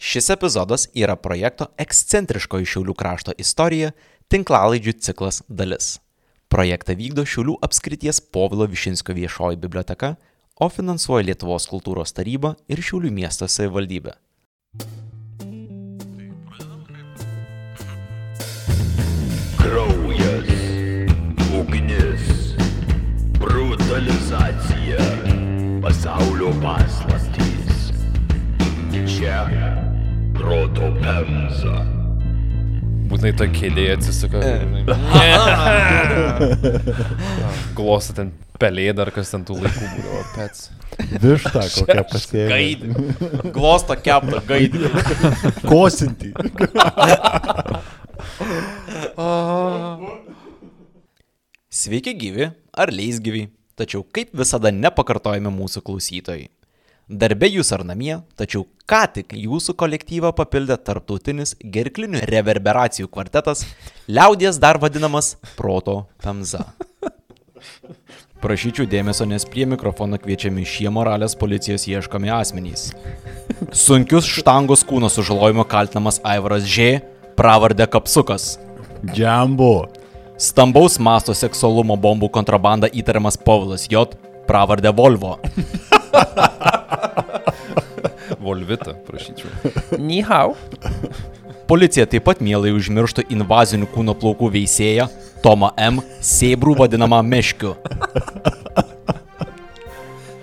Šis epizodas yra projekto Ekscentriško iš Šiaulių krašto istorija tinklalaidžių ciklas dalis. Projektą vykdo Šiaulių apskrities Povilo Višinsko viešoji biblioteka, o finansuoja Lietuvos kultūros taryba ir Šiaulių miesto savivaldybė. Kraujas, ugnis, brutalizacija, pasaulio paslaptys. Čia proto pemza. Būtinai ta kėdė atsisuka. Glosta ten pelėda ar kas ten tų laikų būdavo. Pets. Višta kokia pasėmė. Gaidį. Glosto keptą gaidį. Kosinti. Sveiki gyvi ar leisgyvi, tačiau kaip visada nepakartojami mūsų klausytojai. Darbe jūs ar namie, tačiau ką tik jūsų kolektyvą papildė tarptautinis gerklinių reverberacijų kvartetas, liaudies dar vadinamas proto pemza. Prašyčiau dėmesio, nes prie mikrofono kviečiami šie moralės policijos ieškomi asmenys. Sunkius štangos kūno sužalojimo kaltinamas Aivaras Ž, pravardė Kapsukas. Džambo. Stambaus masto seksualumo bombų kontrabanda įtariamas Povilas J, pravardė Volvo. Volvita, prašyčiau. Nihau. Policija taip pat mielai užmirštų invazinių kūno plaukų veisėją Tomą M, sėbrų vadinamą Meškiu.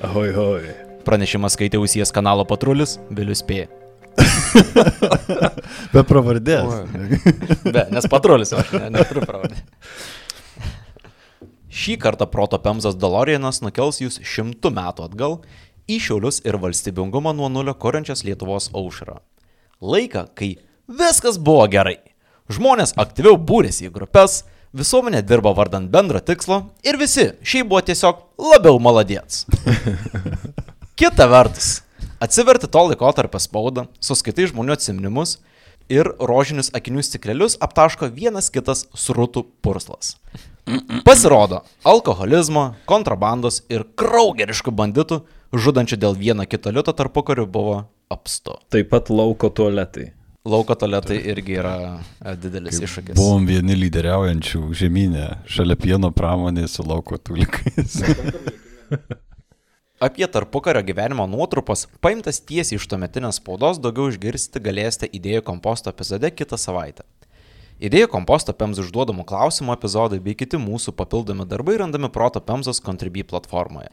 Oi, oi. Pranešimą skaitė Usijas kanalo patrulis Vilius P. Be pravardės. Be, nes patrulis aš ne, neturiu pravardį. Šį kartą proto Pemzas Dolorianas nukels jūs šimtų metų atgal į Šiaulius ir valstybingumą nuo nulio kuriančias Lietuvos aušrą. Laiką, kai viskas buvo gerai. Žmonės aktyviau būrėsi į grupės, visuomenė dirbo vardant bendro tikslo ir visi šiaip buvo tiesiog labiau maladėts. Kita vertus, atsiverti to laiko tarp spaudą, suskaitai žmonių atsiminimus ir rožinius akinių stiklelius aptaško vienas kitas srutų purslas. Pasirodo, alkoholizmo, kontrabandos ir kraugeriškų banditų, žudančių dėl vieno kito lito tarpu karių buvo apstu. Taip pat lauko tualetai. Lauko tualetai irgi yra e, didelis iššūkis. Buvom vieni lyderiaujančių žemynė, šalia pieno pramonės su lauko tulikais. Apie tarpukario gyvenimo nuotrupas, paimtas tiesiai iš tuometinės spaudos, daugiau išgirsti galėsite idėjų komposto epizode kitą savaitę. Idėjų komposto PEMS užduodamų klausimų epizodai bei kiti mūsų papildomi darbai randami Proto PEMSos Contribui platformoje.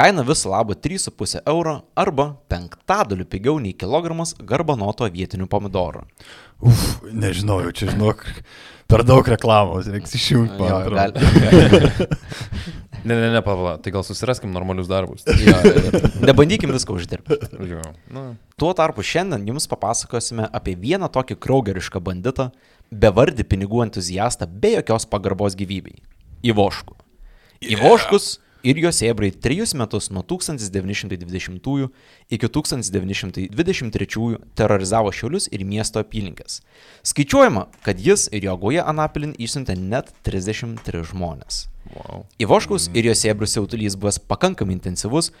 Kaina viso labo 3,5 euro arba penktadaliu pigiau nei kilogramas garbanoto vietinių pomidorų. Uf, nežinau, jau čia žinok, per daug reklamos, reiks išjungti, man atrodo. Ne, ne, ne, Pavla, tai gal susiraskim normalius darbus. jo, Nebandykim viską uždirbti. Jo. Nu, Tuo tarpu šiandien jums papasakosime apie vieną tokį kraugerišką banditą, bevardį pinigų entuziastą be jokios pagarbos gyvybei - Ivoškų. Ivoškus ir jo sėbrai trejus metus nuo 1920 iki 1923 terorizavo Šiaulius ir miesto apylinkės. Skaičiuojama, kad jis ir jo goja Anapilin išsiuntė net 33 žmonės. wow. Ivoškus ir jo sėbrų siautulys buvęs pakankamai intensyvus,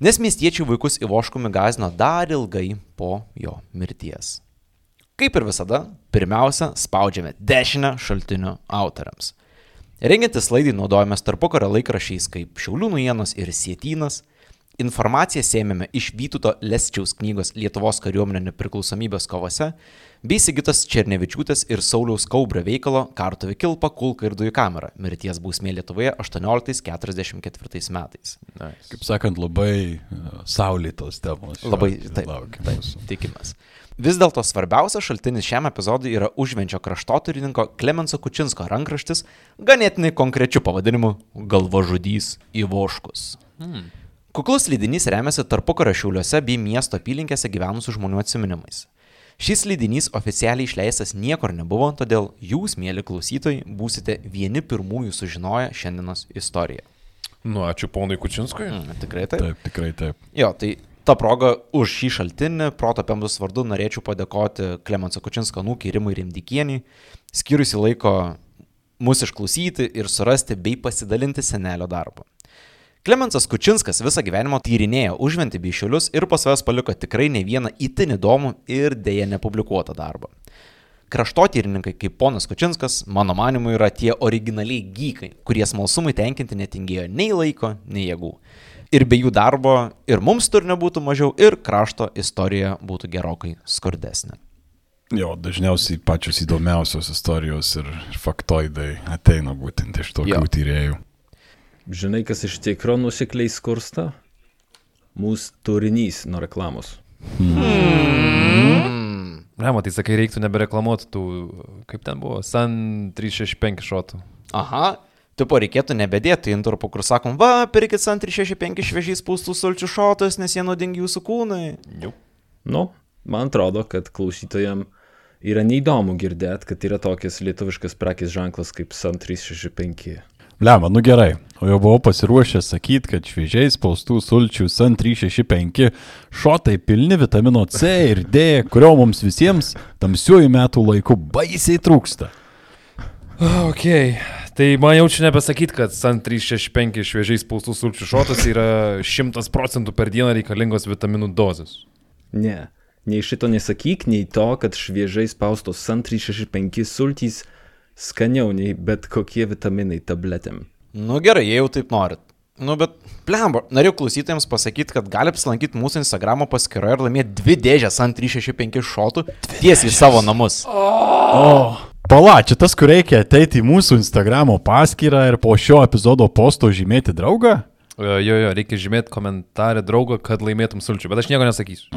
nes miestiečiai vaikus Ivoškumi gazino dar ilgai po jo mirties. Kaip ir visada, pirmiausia, spaudžiame dešinę šaltinių autoriams. Rengiantis laidai naudojamės tarpukario laikrašiais kaip Šiaulių naujienos ir Sietynas. Informaciją sėmėme iš Vytuto Lesčiaus knygos Lietuvos kariuomenė nepriklausomybės kovose bei Sigitos Černevičiūtės ir Sauliaus Kaubrio veikalo Kartovi Kilpa, Kulka ir Dujų kamera - mirties bausmė Lietuvoje 1844 metais. Nice. Kaip sakant, labai uh, saulėtos temos. Labai taip, taip tikimės. Vis dėlto svarbiausias šaltinis šiam epizodui yra užvenčio kraštotyrininko Klemenso Kučinsko rankraštis, ganėtinai konkrečiu pavadinimu Galvažudys Ivoškus. Hmm. Kuklus leidinys remiasi tarpukario šiauliuose bei miesto apylinkėse gyvenusių žmonių atsiminimais. Šis leidinys oficialiai išleistas niekur nebuvo, todėl jūs, mėly klausytojai, būsite vieni pirmųjų sužinoję šiandienos istoriją. Nu, ačiū ponui Kučinskui. Mm, tikrai taip. Taip, tikrai taip. Jo, tai ta proga už šį šaltinį, proto pemdus vardu, norėčiau padėkoti Klemenso Kučinsko nūkiai Rimai Rimdikieniai, skiriusi laiko mus išklausyti ir surasti bei pasidalinti senelio darbą. Klemensas Kučinskas visą gyvenimą tyrinėjo užventi bei šiulius ir pas savęs paliko tikrai ne vieną itin įdomų ir dėja nepublikuotą darbą. Kraštotyrininkai kaip ponas Kučinskas, mano manimu, yra tie originaliai gykai, kurie smalsumui tenkinti netingėjo nei laiko, nei jėgų. Ir be jų darbo ir mums turinio būtų mažiau, ir krašto istorija būtų gerokai skurdesnė. Jo, dažniausiai pačios įdomiausios istorijos ir faktoidai ateina būtent iš tokių Jo. tyrėjų. Žinai, kas iš tikro nusikliai skursta? Mūsų turinys nuo reklamos. Ne, matai, sakai, reiktų nebereklamuoti tų, kaip ten buvo, Sun 365 šotų. Aha, tipo reikėtų nebedėti intarpų, kur sakom, va, pirkit ant 365 šviežiai spūstų sulčių šotus, nes jie naudingi jūsų kūnai. Jau. Nu, man atrodo, kad klausytojam yra neįdomu girdėti, kad yra tokias lietuviškas prekės ženklas kaip Sun 365. Lemma, nu gerai. O jau buvau pasiruošęs sakyti, kad šviežiai spaustų sulčių SAN 365 šotai pilni vitamino C ir D, kurio mums visiems tamsiuoju metų laiku baisiai trūksta. Ok, tai man jau čia nebesakyt, kad Sun 365 šviežiai spaustų sulčių šotas yra 100 procentų per dieną reikalingos vitaminų dozės. Ne, nei šito nesakyk, nei to, kad šviežiai spaustos Sun 365 sultys skaniau nei bet kokie vitaminai tabletėm. Nu gerai, jei jau taip norit. Nu bet, plemba, norėjau klausytojams pasakyti, kad gali apsilankyti mūsų Instagramo paskyroje ir laimėti dvi dėžės ant 365 šotų tiesiai į savo namus. O, pala, čia tas, kur reikia ateiti į mūsų Instagramo paskyrą ir po šio epizodo posto žymėti draugą? E, Jo, jo, reikia žymėti komentarę draugą, kad laimėtum sulčių, bet aš nieko nesakysiu.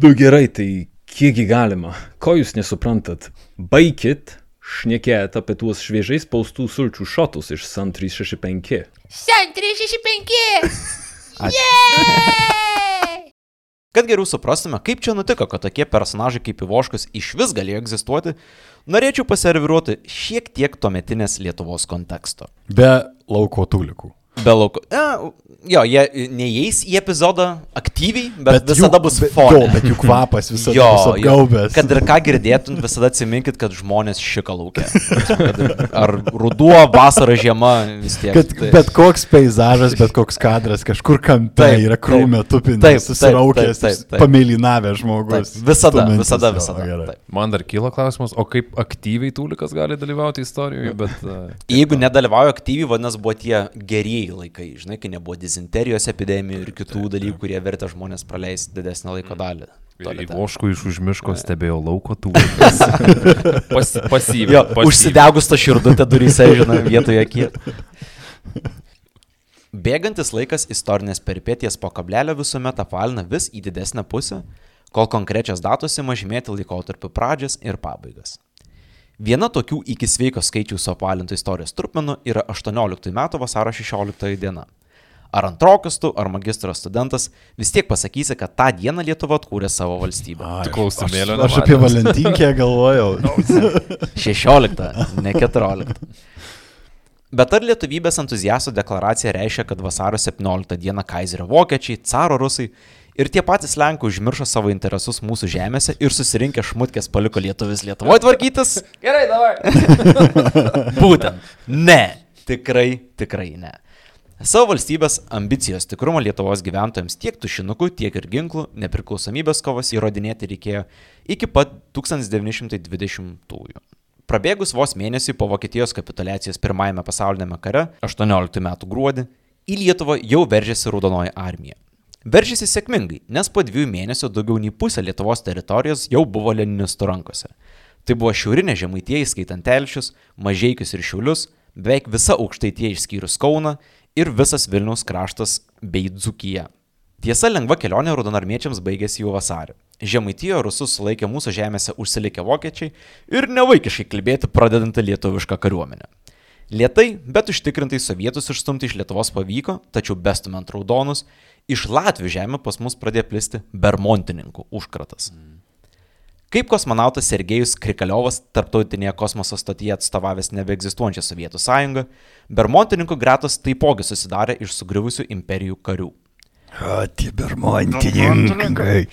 Du gerai, tai kiekgi galima? Ko jūs nesuprantat? Baikit šnekėt apie tuos šviežiai spaustų sulčių šotus iš Sun 365. San 365! Kad geriau suprastume, kaip čia nutiko, kad tokie personažai kaip Ivoškas iš vis galėjo egzistuoti, norėčiau paserviruoti šiek tiek tuometinės Lietuvos konteksto. Be lauko tulikų. Be lauko. E, jo, jie neįeis į epizodą aktyviai, bet, bet jų- visada bus bet- fone. Jo, bet jų kvapas visada Jo, bus jo. apgaubęs. Kad ir ką girdėtum, visada atsiminkit, kad žmonės šika laukia. Ar ruduo, vasara, žiema, vis tiek. Kad Tai- bet koks peizažas, bet koks kadras kažkur kampe Taip, yra krūmė taip. Taip, taip, susiraukęs, taip, taip, taip. pamėlynavęs Taip, žmogus. visada, stumiantis, visada, jo, visada. gerai. Taip. Man dar kyla klausimas, o kaip aktyviai Tūlikas gali dalyvauti istorijoje, bet... Uh, Jeigu nedalyvauja aktyviai, vadinasi, buvo tie gerieji laikai, žinai, kai nebuvo dizenterijos epidemijų ir kitų dalykų, kurie vertė žmonės praleisti didesnį laiko dalį. tualete. Voškų iš užmiško stebėjo lauko Tūlikas. Pas, pasyviai. Užsidegus tą širdutę duryse, žinai, vietoje kiek. Bėgantis laikas istorinės peripėties po kablelio visuomet apvalina vis į didesnę pusę, kol konkrečias datos ima žymėti laikotarpių pradžias ir pabaigas. Viena tokių iki sveiko skaičių suapvalintų istorijos trupmenų yra 18 metų vasaro 16 diena. Ar antrokas tu, ar magistro studentas, vis tiek pasakysi, kad tą dieną Lietuva atkūrė savo valstybę. Ai, Tu klausimėlio Aš, aš apie. Valentinkę galvojau. 16, ne 14. Bet ar lietuvybės entuziastų deklaracija reiškia, kad vasaro 17 dieną Kaiserio vokiečiai, caro rusai ir tie patys Lenkai užmiršo savo interesus mūsų žemėse ir susirinkę šmutkės paliko lietuvis Lietuvoje tvarkytis? Gerai, davai. Būtent. Ne. Tikrai, tikrai ne. Savo valstybės ambicijos tikrumo Lietuvos gyventojams tiek tušinukų, tiek ir ginklų nepriklausomybės kovas įrodinėti reikėjo iki pat 1920-ųjų. Prabėgus vos mėnesį po Vokietijos kapitulacijos pirmajame pasaulinėme kare, 18 metų gruodį, į Lietuvą jau veržėsi Raudonoji armija. Veržėsi sėkmingai, nes po dviejų mėnesių daugiau nei pusė Lietuvos teritorijos jau buvo leninistų rankose. Tai buvo šiaurinė žemaitieji skaitant telšius, mažiekius ir šiulius, beveik visa aukštaitie išskyrus Kauna ir visas Vilniaus kraštas bei Dzukyje. Tiesa, lengva kelionė raudonarmiečiams baigėsi jau vasarį. Žemaitijoje rusus sulaikė mūsų žemėse užsilikę vokiečiai ir nevaikiškai kalbėti pradedantį lietuvišką kariuomenę. Lietai, bet užtikrintai sovietus išstumti iš Lietuvos pavyko, tačiau bestumant raudonus, iš Latvijų žemė pas mus pradėjo plisti bermontininkų užkratas. Kaip kosmonautas Sergejus Krikaliovas tarptautinėje kosmoso stotyje atstovavęs nebeegzistuojančią Sovietų sąjungą, bermontininkų gretos taipogi susidarė iš sugriuvusių imperijų karių. O, tie bermontininkai.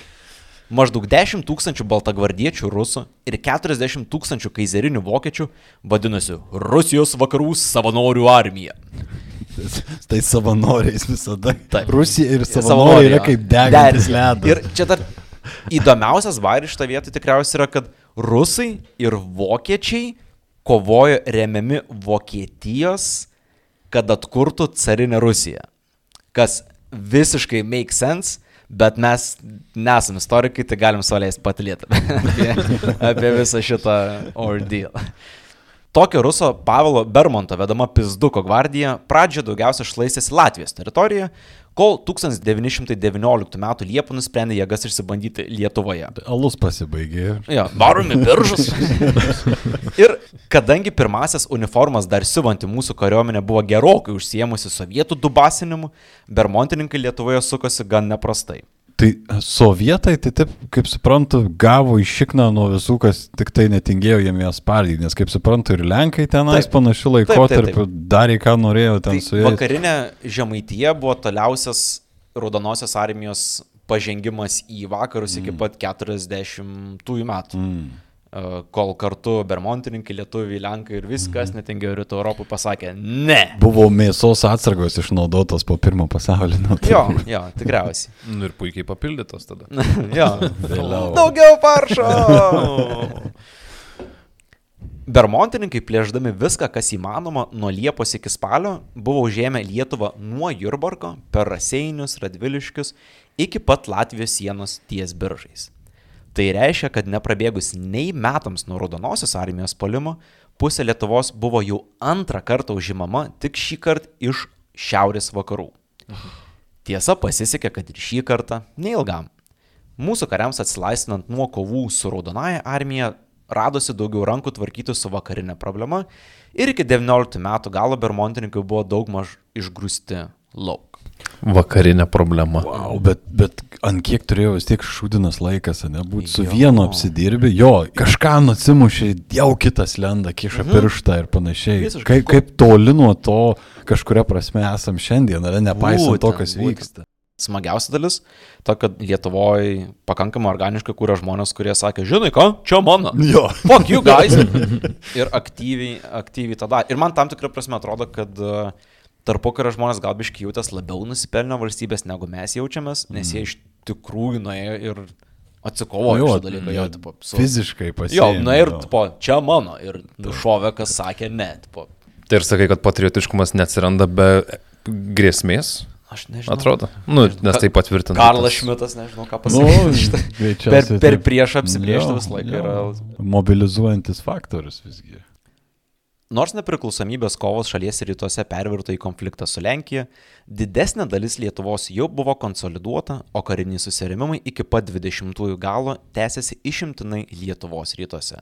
Maždaug 10 tūkstančių baltagvardiečių rusų ir 40 tūkstančių kaizerinių vokiečių vadinosi Rusijos vakarų savanorių armija. Tai savanoriais visada. Taip. Rusija ir Savanoriai, savanoriai yra kaip degantis ledas. Ir čia dar įdomiausias vairis šitą vietą tikriausiai yra, kad rusai ir vokiečiai kovojo remiami Vokietijos, kad atkurtų carinę Rusiją. Kas visiškai make sense, bet mes nesame istorikai, tai galim suleisti patlėti apie, apie visą šitą ordeal. Tokio ruso Pavelo Bermonto vedama Pizduko gvardija pradžioje daugiausia šlaistėsi Latvijos teritorijoje, kol 1919 m. Liepą nusprendė jėgas išsibandyti Lietuvoje. Alus pasibaigė. Jo, varomi biržus. ir kadangi pirmasis uniformas dar siuvanti mūsų kariuomenė buvo gerokai užsiemusi sovietų dubasinimu, bermontininkai Lietuvoje sukosi gan neprastai. Tai sovietai, tai taip, kaip suprantu, gavo iš šikną nuo visų, kas tik tai netingėjo jiem jas spardyti, nes kaip suprantu, ir Lenkai tenais Taip. panašiu laikotarpiu darė, ką norėjo ten Tai su jais. vakarinė Žemaityje buvo toliausias Raudonosios armijos pažengimas į vakarus iki pat 40-ųjų metų. Mm. E, Kol kartu Bermontininkai, Lietuviai, Lenkai ir viskas netingėjo Rytų Europų pasakė ne. Buvo mėsos atsargos išnaudotos po pirmo pasaulinio. Jo, jo, tikriausiai. Nu ir puikiai papildytos tada. Jo. Vėliau. Daugiau paršo. Bermontininkai plėždami viską, kas įmanoma, nuo Liepos iki spalio, buvo užėmę Lietuvą nuo Jurbarko per Raseinius, Radviliškius iki pat Latvijos sienos ties biržais. Tai reiškia, kad neprabėgus nei metams nuo Raudonosios armijos polimo, pusė Lietuvos buvo jau antrą kartą užimama tik šį kartą iš šiaurės vakarų. Tiesa, pasisekė, kad ir šį kartą neilgam. Mūsų kariams atsilaisvinant nuo kovų su Raudonaja armija, radosi daugiau rankų tvarkyti su vakarinė problema ir iki 19 metų galo bermontininkai buvo daug maž išgrūsti lauk. Vakarinė problema. Wow, bet, bet ant kiek turėjo vis tiek šūdinas laikas, ne, būti su Jo. vienu apsidirbi, jo, kažką nusimušė, jau kitas lenda, kiša mhm. pirštą ir panašiai. Visiškai. Kaip, kaip toli nuo to kažkuria prasme esam šiandien, ar ne, nepaisant to, Būtent, kas būtent. vyksta. Smagiausia dalis, ta, kad Lietuvoje pakankamai organiškai kūrė žmonės, kurie sakė, žinai ką, čia mano. Jo. Fuck you guys. ir aktyviai, aktyviai tada. Ir man tam tikrą prasme atrodo, kad tarpu kario žmonės gal biškai jautės labiau nusipelnę valstybės, negu mes jaučiamės, nes jie iš tikrųjų nuėjo ir atsikovojo Jo, šitą dalyką. Jo, tipo, su... Fiziškai Jo, pasiekti. na ir, tipo, čia mano. Ir nušovė, kas sakė ne. Tipo, Tai ir sakai, kad patriotiškumas neatsiranda be grėsmės, aš nežinau. atrodo. Nu, nes tai patvirtina. Karlas tas- Šmitas, nežinau ką Nu, pasakyti. per, per taip. priešą apsibriežti Jo, visą laiką jo. yra Mobilizuojantis faktorius visgi. Nors nepriklausomybės kovos šalies rytuose pervirto į konfliktą su Lenkija, didesnė dalis Lietuvos jau buvo konsoliduota, o kariniai susirėmimai iki pat 20-ųjų galo tęsiasi išimtinai Lietuvos rytuose.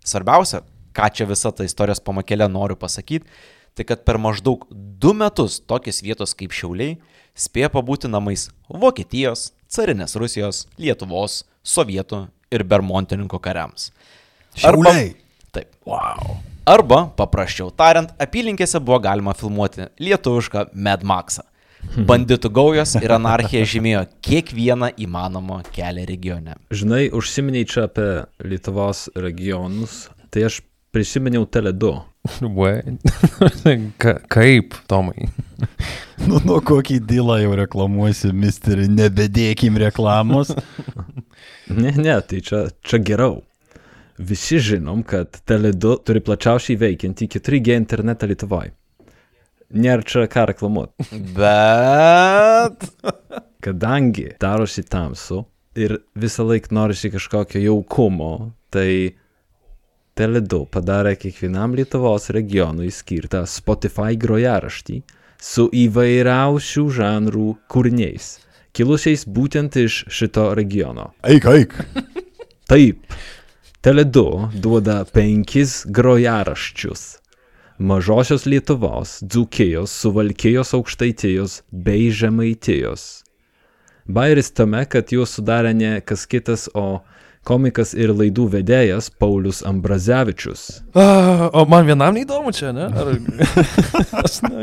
Svarbiausia, ką čia visa ta istorijos pamakėlė noriu pasakyti, tai kad per maždaug du metus tokios vietos kaip Šiauliai spėjo pabūti namais Vokietijos, carinės Rusijos, Lietuvos, Sovietų ir Bermontininko kariams. Arba- Šiauliai. Taip. Wow. Arba, paprasčiau tariant, apylinkėse buvo galima filmuoti lietuvišką Mad Maxą. Banditų gaujos ir anarchija žymėjo kiekvieną įmanomą kelią regione. Žinai, užsiminiai čia apie Lietuvos regionus, tai aš prisiminiau Tele2. Wait. Ka kaip, Tomai? Nu, nuo kokį dylą jau reklamuosi, misterį, nebedėkim reklamos. Ne, ne, tai čia, čia geriau. Visi žinom, kad Tele2 turi plačiausiai veikiantį 4G internetą Lietuvoje. Nėra čia ką reklamuoti. Bet. Kadangi darosi tamsu ir visą laiką norisi kažkokio jaukumo, tai Tele2 padarė kiekvienam Lietuvos regionui skirtą Spotify grojaraštį su įvairiausių žanrų kūriniais, kilusiais būtent iš šito regiono. Eik, eik. Taip, Tele2 duoda penkis grojaraščius. Mažosios Lietuvos, Dzūkijos, Suvalkijos aukštaitijos bei Žemaitijos. Bairis tame, kad juos sudarė ne kas kitas, o komikas ir laidų vedėjas Paulius Ambrazevičius. A, o man vienam neįdomu čia, ne? Ar...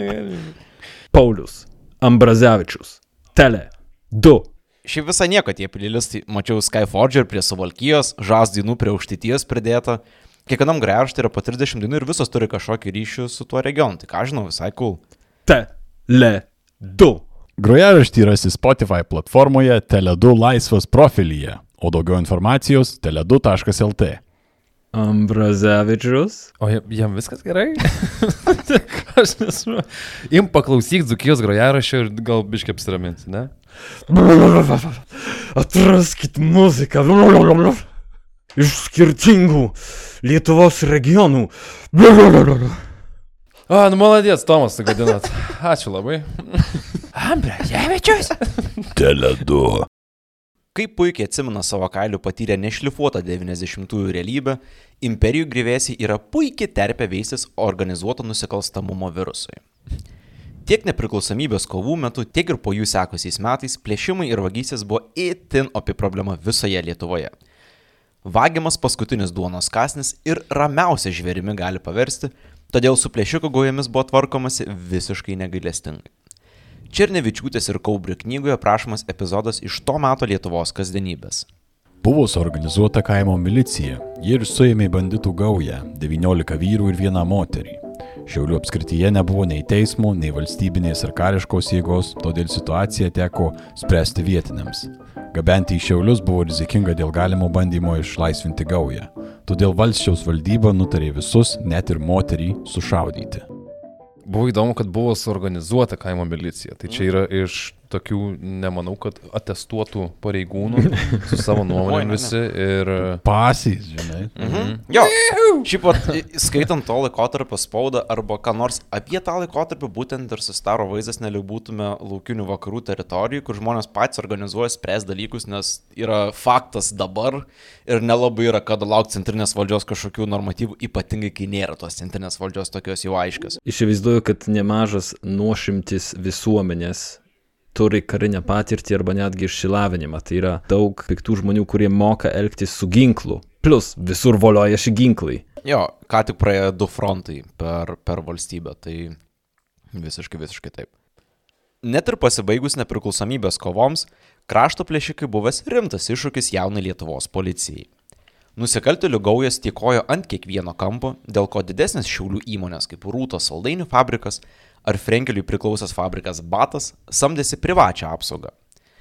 Paulius Ambrazevičius. Tele 2. Šiaip visai nieko tie playlistai. Mačiau Skyforger prie Suvalkijos, Žas dainų prie Aukštyties pridėta. Kiekvienam gręžtai yra po 30 dainų ir visos turi kažkokį ryšį su tuo regionu. Tai ką žinau, visai cool. Tele2. Grojaraštį rasi Spotify platformoje Tele2 laisvas profilyje, o daugiau informacijos tele2.lt. Ambrazevičius. O jam- viskas gerai? Aš nesu. Im paklausyk Dzukijos grojarašio ir gal biškiai apsiraminti, ne? Atraskit muziką iš skirtingų Lietuvos regionų. A, nu maladės, Tomas, sugadinat. Ačiū labai. Ambrazevičius. Tele2. Kaip puikiai atsimena savo kailių patyrę nešlifuotą 90-ųjų realybę, imperijų grįvėsiai yra puikiai terpė veistis organizuoto nusikalstamumo virusui. Tiek nepriklausomybės kovų metu, tiek ir po jų sekusiais metais plėšimai ir vagystės buvo itin opi problema visoje Lietuvoje. Vagiamas paskutinis duonos kasnis ir ramiausia žvėrimi gali paversti, todėl su plėšikų gaujomis buvo tvarkomasi visiškai negailestingai. Černevičiūtės ir Kaubrio knygoje aprašomas epizodas iš to meto Lietuvos kasdienybės. Buvo suorganizuota kaimo milicija. Jie ir suėmė banditų gaują - 19 vyrų ir vieną moterį. Šiaulių apskrityje nebuvo nei teismų, nei valstybinės ir kariškos jėgos, todėl situaciją teko spręsti vietiniams. Gabenti į Šiaulius buvo rizikinga dėl galimo bandymo išlaisvinti gaują. Todėl valsčiaus valdyba nutarė visus, net ir moterį, sušaudyti. Buvo įdomu, kad buvo suorganizuota kaimo milicija. Tai čia yra iš tokių, nemanau, kad atestuotų pareigūnų su savo ne. visi. Ir Pasys, žinai. Mhm. Jo, šiaip pat, skaitant to laikotarpio spaudą arba ką nors apie tą laikotarpį, būtent ir susidaro vaizdas, neliau būtume laukinių vakarų teritorijų, kur žmonės patys organizuoja spręs dalykus, nes yra faktas dabar ir nelabai yra kada laukti centrinės valdžios kažkokių normatyvų, ypatingai kai nėra tos centrinės valdžios tokios jau aiškios. Įsivaizduoju, kad nemažas nuošimtis visuomenės turi karinę patirtį arba netgi išsilavinimą. Tai yra daug piktų žmonių, kurie moka elgtis su ginklu. Plus visur volioja šį ginklai. Jo, ką tik praėjo du frontai per, per valstybę, tai visiškai, visiškai taip. Net ir pasibaigus nepriklausomybės kovoms, krašto plėšikai buvęs rimtas iššūkis jaunai Lietuvos policijai. Nusikaltėlių gaujas tikojo ant kiekvieno kampo, dėl ko didesnės šiaulių įmonės kaip Rūtos saldainių fabrikas ar Frenkeliui priklausęs fabrikas Batas samdėsi privačią apsaugą.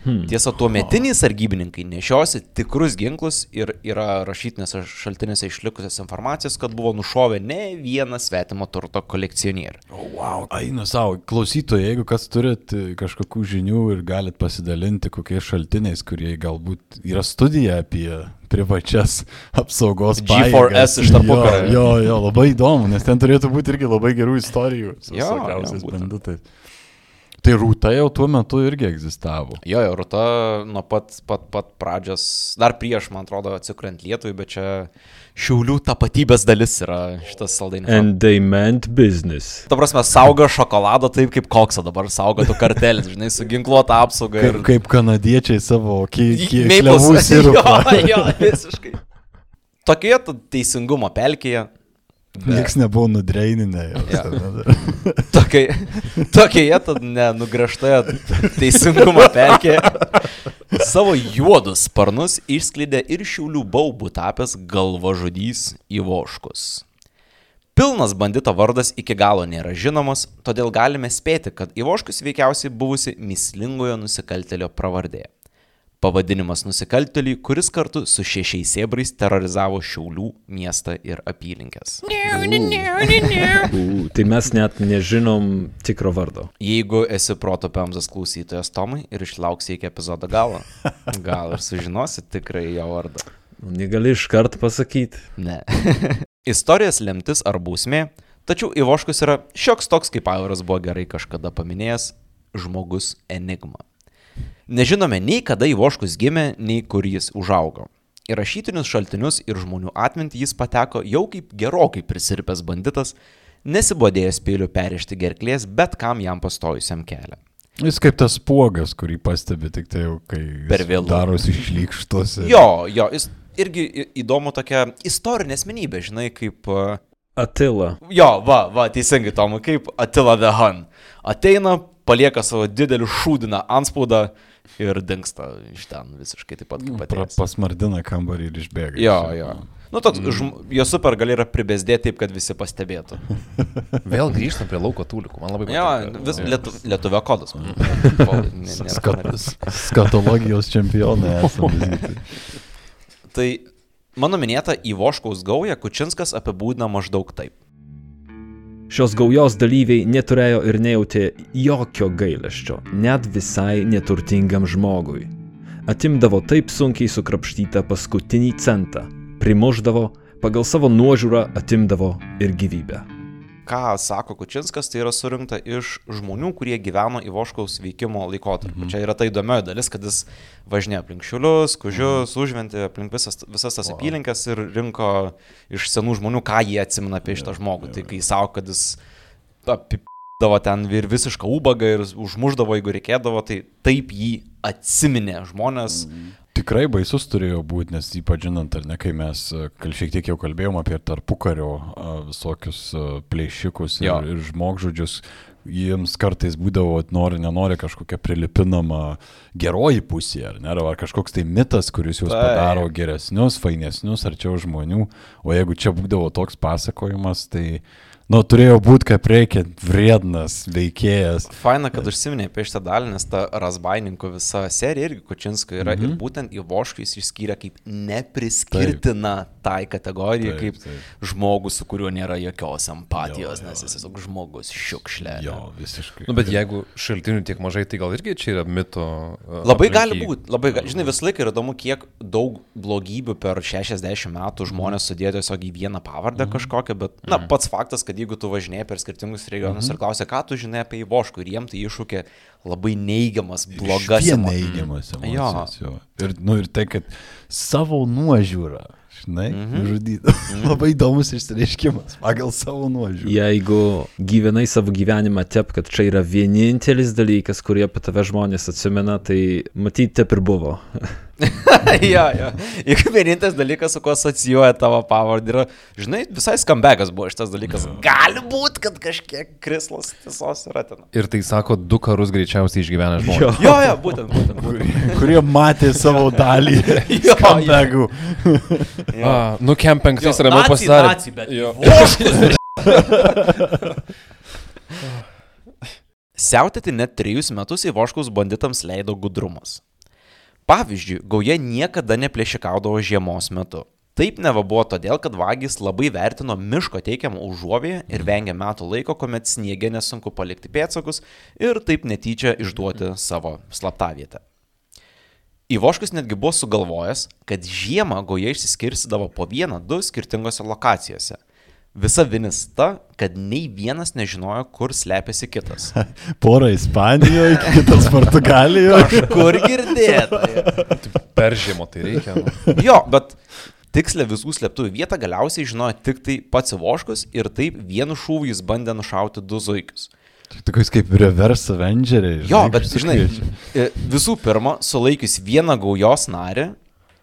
Hmm. Tiesa, tuo metiniai sargybininkai nešiosi tikrus ginklus ir yra rašytinėse šaltinėse išlikusios informacijos, kad buvo nušovę ne vieną svetimą turto kolekcionierių. O, wow. Einu savo, klausytojai, jeigu kas turit e, kažkokių žinių ir galit pasidalinti kokiais šaltiniais, kurie galbūt yra studija apie privačias apsaugos G4S pajėgas. iš tarpukario. Jo, jo, jo, labai įdomu, nes ten turėtų būti irgi labai gerų istorijų Jo, jo, banditais. Tai rūta jau tuo metu irgi egzistavo. Jo, jo, Rūta nuo pat, pat, pat pradžios, dar prieš, man atrodo, atsikuriant Lietuvai, bet čia šiaulių tapatybės dalis yra šitas saldainis. And they meant business. Ta prasme, saugo šokoladą taip kaip koksą dabar saugo tu kartelis, žinai, su ginkluota apsauga Kaip, ir... kaip kanadiečiai savo kiekvienų syrup. sirupą. Jo, jo, visiškai. Tokioje teisingumo pelkėje, Niekas nebuvo nudreininę. Jo. tokai, tokioje tad nenugražtoje teisingumo pelkėje, savo juodus sparnus išsklydė ir šiulių baubų tapęs galvažudys Ivoškus. Pilnas bandito vardas iki galo nėra žinomas, todėl galime spėti, kad Ivoškus veikiausiai buvusi mislingojo nusikaltelio pravardė. Pavadinimas nusikaltėliui, kuris kartu su šešiais sėbrais terorizavo Šiaulių miestą ir apylinkės. U, tai mes net nežinom tikro vardo. Jeigu esi proto pemzas klausytojas Tomai ir išlauksi iki epizodo galo, gal ir sužinosi tikrai jo vardą. Nu, Negali iš karto pasakyti. Ne. Istorijos lemtis ar bausmė, tačiau Ivoškus yra šioks toks, kaip Auras buvo gerai kažkada paminėjęs, žmogus enigma. Nežinome nei kada Ivoškus gimė, nei kur jis užaugo. Į rašytinius šaltinius ir žmonių atmintį jis pateko jau kaip gerokai prisirpęs banditas, nesibodėjęs pėlių perrišti gerklės bet kam jam pastojusiam kelią. Jis kaip tas puogas, kurį pastebi tik tai jau, kai jis Per vėlu. darosi išlykštus. ir- Jo, jo, jis irgi įdomu tokia istorinė asmenybė, žinai, kaip... uh, Atila. Jo, va, va, teisingai, Tomai, kaip Attila the Hun. Ateina, palieka savo didelį šūdiną anspaudą ir dinksta iš ten visiškai taip pat kaip Pra, atėjęs. pasmardina kambarį ir išbėga. Jo, jo. Nu, toks, žm... jo super gali yra pribesdėti taip, kad visi pastebėtų. Vėl grįžtam prie lauko tūlikų, man labai Jo, patinka. vis lietu, lietuvio kodas. partneris. skatologijos čempionai esame. Tai mano minėta į Voškaus gaują Kučinskas apibūdina maždaug taip. Šios gaujos dalyviai neturėjo ir nejautė jokio gailesčio, net visai neturtingam žmogui. Atimdavo taip sunkiai sukrapštytą paskutinį centą, primuždavo, pagal savo nuožiūrą atimdavo ir gyvybę. Ką sako Kučinskas, tai yra surinkta iš žmonių, kurie gyveno į Voškaus veikimo laikotarpį. Mhm. Čia yra ta įdomioji dalis, kad jis važinėjo aplink šiulius, kužius, mhm. užventė aplink visas, visas tas apylinkės ir rinko iš senų žmonių, ką jie atsimena apie šitą žmogų. Tai kai sako, kad jis apipdavo ten ir visišką ubagą ir užmuždavo, jeigu reikėdavo, tai taip jį atsiminė žmonės. Mhm. Tikrai baisus turėjo būti, nes ypač žinant, ar ne, kai mes e, šiek tiek jau kalbėjom apie tarpukario a, visokius a, plėšikus ir, Jo. ir žmogžudžius, jiems kartais būdavo, nori, nenori kažkokia prilipinama geroji pusė, ar ne, ar kažkoks tai mitas, kuris juos Taip. padaro geresnius, fainesnius, arčiau žmonių, o jeigu čia būdavo toks pasakojimas, tai, nu, turėjo būti kaip reikia, vriednas veikėjas. Faina, kad užsiminė apie šitą dalį, nes ta Rasbaininkų visa serija irgi Kučinsko yra mhm. ir būtent jis išskyrė kaip nepriskirtina taip. tai kategorijai, kaip taip. žmogus, su kuriuo nėra jokios empatijos, Jo, jo, nes jis tiesiog žmogus šiukšlė. Jo, visiškai. Nu, bet jeigu šaltinių tiek mažai, tai gal irgi čia yra mito. uh, Labai gali aplinky. būti, labai gali. Žinai, visą laiką yra įdomu, kiek daug blogybių per 60 metų žmonės sudėjo tiesiog į vieną pavardę Mhm. kažkokią, bet, na, pats faktas, kad jeigu tu važinėjai per skirtingus regionus Mhm. ir klausia, ką tu žinai apie Ivoškų ir jiem tai iššūkė labai neigiamas, blogas emo- neigiamas Jo. emocijos. Jo. Ir, nu, ir tai, kad savo nuožiūrą, žinai, mm Mhm. -hmm. žudyti. Mm -hmm. Labai įdomus išsireiškimas pagal savo nuožiūrą. Jeigu gyvenai savo gyvenimą taip, kad čia yra vienintelis dalykas, kurį apie tave žmonės atsimena, tai matyti taip ir buvo. jo, jo. Juk vienintelis dalykas, su kuo asocijuoja tavo pavardė, yra, žinai, visai skambegas buvo šitas dalykas. Gali būti, kad kažkiek krislas tiesos yra ten. Ir tai sako, du karus greičiausiai išgyvena žmonės. Jo, jo, būtent, būtent. būtent. Kurie matė savo dalį Jo, skambegų. A, nu, kem penktais Jo, ramiau pasidarė. naciai, bet Jo. Siautėti net trejus metus į Voškaus banditams leido gudrumas. Pavyzdžiui, gauja niekada neplėšikaudavo žiemos metu. Taip neva buvo todėl, kad vagys labai vertino miško teikiamą užuovėją ir vengė metų laiko, kuomet sniegė nesunku palikti pėdsakus ir taip netyčia išduoti savo slaptavietę. Ivoškus netgi buvo sugalvojęs, kad žiemą gauja išsiskirstydavo po vieną, du skirtingose lokacijose. Visa vinis ta, kad nei vienas nežinojo, kur slepiasi kitas. Porą Ispanijoje, kitas Portugalijoje. Kur girdėta? Per žiemą tai reikia. Nu. Jo, bet tikslę visų slėptųjų vietą galiausiai žinojo tik tai pats Ivoškus ir taip vienu šūviu jis bandė nušauti du zuikius. Tokius kaip reverse avengeriai. Jo, bet žinai, e, visų pirma, sulaikius vieną gaujos narį,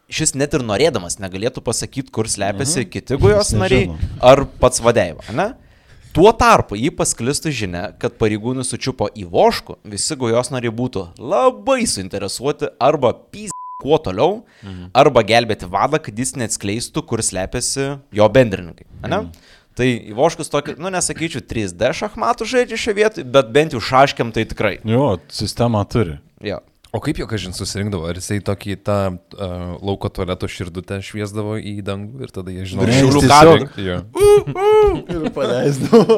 šis net ir norėdamas negalėtų pasakyti, kur slepiasi Mhm. kiti gaujos Jis nariai ar pats vadeiva, ne? Tuo tarpu jį pasklistų žinia, kad pareigūnai sučiupo į voškų, visi gaujos nariai būtų labai suinteresuoti arba pys kuo toliau, mhm. arba gelbėti vadą, kad jis neatskleistų, kur slepiasi jo bendrininkai. Ne? Mhm. Tai Ivoškus tokį, nu nesakyčiau, 3D šachmatų žaidžia šioje vietoje, bet bent jau šaškiam tai tikrai. Jo, sistemą turi. Jo. O kaip jo kažin susirinkdavo? Ar jisai tokį tą uh, lauko tualeto širdutę šviesdavo į dangų ir tada jie žinojo, šiaulių tiesiog- kabelių. Jo. Ir paleisdavo.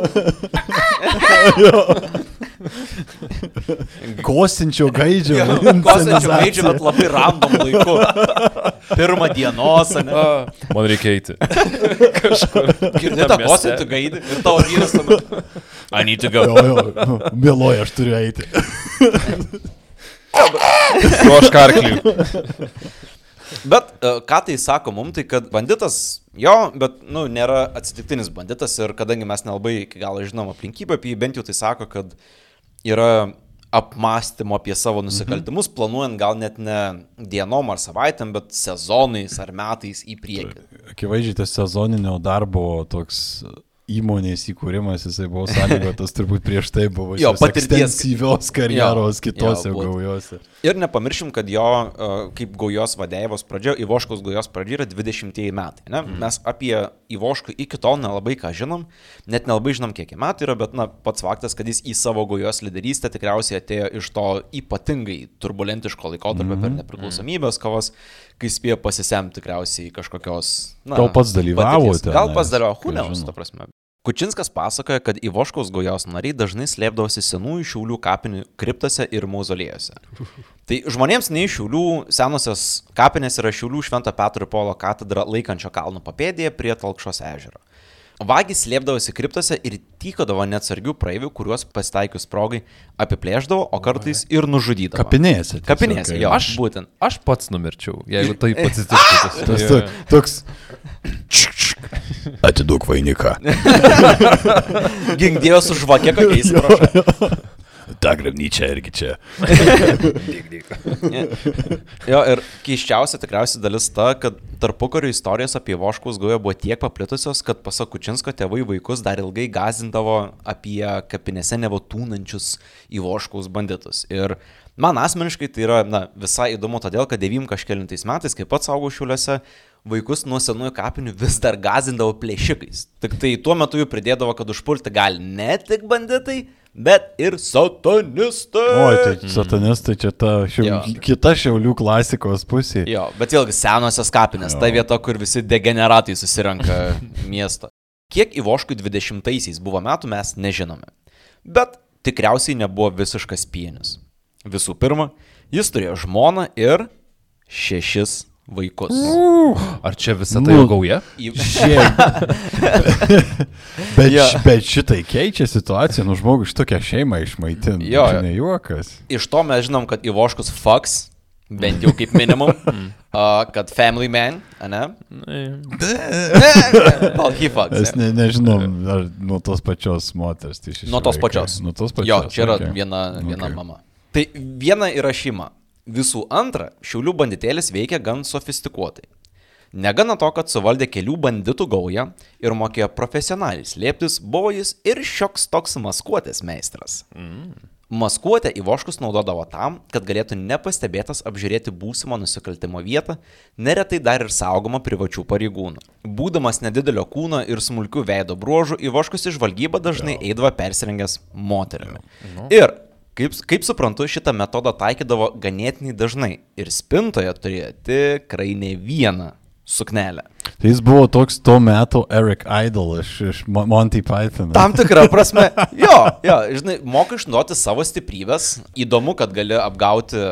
Kosinčio gaidžio. Kosančio gaidžio, bet labai random laiku. Pirmą dienos, ne? A, Man reikia eiti. Girdėta tam mieste. kosančio gaidį ir tavo vyras. tada, I need to go. Jo, jo, vėluoju, aš turiu eiti. Jo aš karklį. Bet e, ką tai sako mums, tai kad banditas, jo, bet, nu, nėra atsitiktinis banditas ir kadangi mes nelabai iki galo žinom aplinkybę apie jį, bent jau tai sako, kad yra apmąstymo apie savo nusikaltimus, mhm. planuojant gal net ne dienom ar savaitėm, bet sezonais ar metais į priekį. Akivaizdžiai tas sezoninio darbo toks įmonės įkūrimas, jisai buvo sąlygotas turbūt prieš tai buvo Jo, patirties- karjeros Jo, kitose jo, gaujose. Ir nepamiršim, kad jo uh, kaip gaujos vadėjos pradžia, Ivoškos gaujos pradžia yra 20 metai. Ne? Mm. Mes apie Ivošką iki tol nelabai ką žinom, net nelabai žinom, kiek jam metų yra, bet na, pats faktas, kad jis į savo gaujos lyderystę tikriausiai atėjo iš to ypatingai turbulentiško laikotarpio mm. per nepriklausomybės kovas, kai spėjo pasisemti tikriausiai kažkokios... Na, Gal pats dalyvavo patirties. tenais, Gal pats dalyvavo, huneus, ta prasme. Kučinskas pasakoja, kad Ivoškos gojos nariai dažnai slėpdavosi senųjų šiaulių kapinių kriptose ir mauzolėjose. Tai žmonėms nei šiaulių senosios kapinės yra šiaulių Švento Petro Polo katedra laikančio kalno papėdėje prie Talkšos ežero. Vagis slėpdavosi kriptose ir tykodavo neatsargių praeivių, kuriuos pasitaikius progai apiplėždavo, o kartais ir nužudydavo. Kapinėse. Kapinėse, jo, aš. būtent. Aš pats numirčiau, jeigu tai atsitiktų. Tas to, toks. Atiduok vainiką. Gink Dievas už vakę, kokiais. Ta grabnyčia irgi čia. Jo, ir keiščiausia tikriausiai dalis ta, kad tarpukario istorijos apie Voškaus gaują buvo tiek paplitusios, kad pasak Kučinsko tėvai vaikus dar ilgai gazindavo apie kapinėse nevotūnančius į Voškaus banditus. Ir man asmeniškai tai yra na, visai įdomu todėl, kad 9 kažkėlintais metais, kai pats augau šiuliuose, vaikus nuo senųjų kapinių vis dar gazindavo plėšikais. Tik tai tuo metu jų pridėdavo, kad užpulti gali ne tik banditai, bet ir satanistai. Oi, tai satanistai čia ta šiau, Jo. kita šiaulių klasikos pusė. Jo, bet vėlgi senosios kapinės, ta vieta, kur visi degeneratai susirenka miestą. Kiek Ivoškui 20-aisiais buvo metų, mes nežinome. Bet tikriausiai nebuvo visiškas pienius. Visų pirma, jis turėjo žmoną ir šešis vaikus. Ar čia visa tai jau Nu. gauja? Bet, š- bet šitai keičia situaciją, nu žmogus tokią šeimą išmaitinti. Jo, jo. ne juokas. Iš to mes žinom, kad Ivoškus fucks, bent jau kaip minimum, uh, kad family man, ne? Well, he fucks. Mes ne? ne, nežinom, ar nuo tos pačios moters. Tai šeši Nuo tos pačios. Nuo tos pačios. Jo, čia yra okay. viena, viena Okay. mama. Tai viena yra šeima. Visų antra, šiaulių banditėlis veikia gan sofistikuotai. Negana to, kad suvaldė kelių banditų gaują ir mokėjo profesionaliai slėptis, buvo jis ir šioks toks maskuotės meistras. Maskuotę Ivoškus naudodavo tam, kad galėtų nepastebėtas apžiūrėti būsimą nusikaltimo vietą, neretai dar ir saugomą privačių pareigūnų. Būdamas nedidelio kūno ir smulkių veido bruožų, Ivoškus į žvalgybą dažnai eidavo persirengęs moterimi. Ir, kaip, kaip suprantu, šitą metodą taikydavo ganėtinai dažnai ir spintoje turėjo tikrai ne vieną suknelę. Tai jis buvo toks tuo metu Eric Idle iš, iš Mo- Monty Python. Tam tikrą prasme, jo, jo, žinai, moka išnaudoti savo stiprybės. Įdomu, kad gali apgauti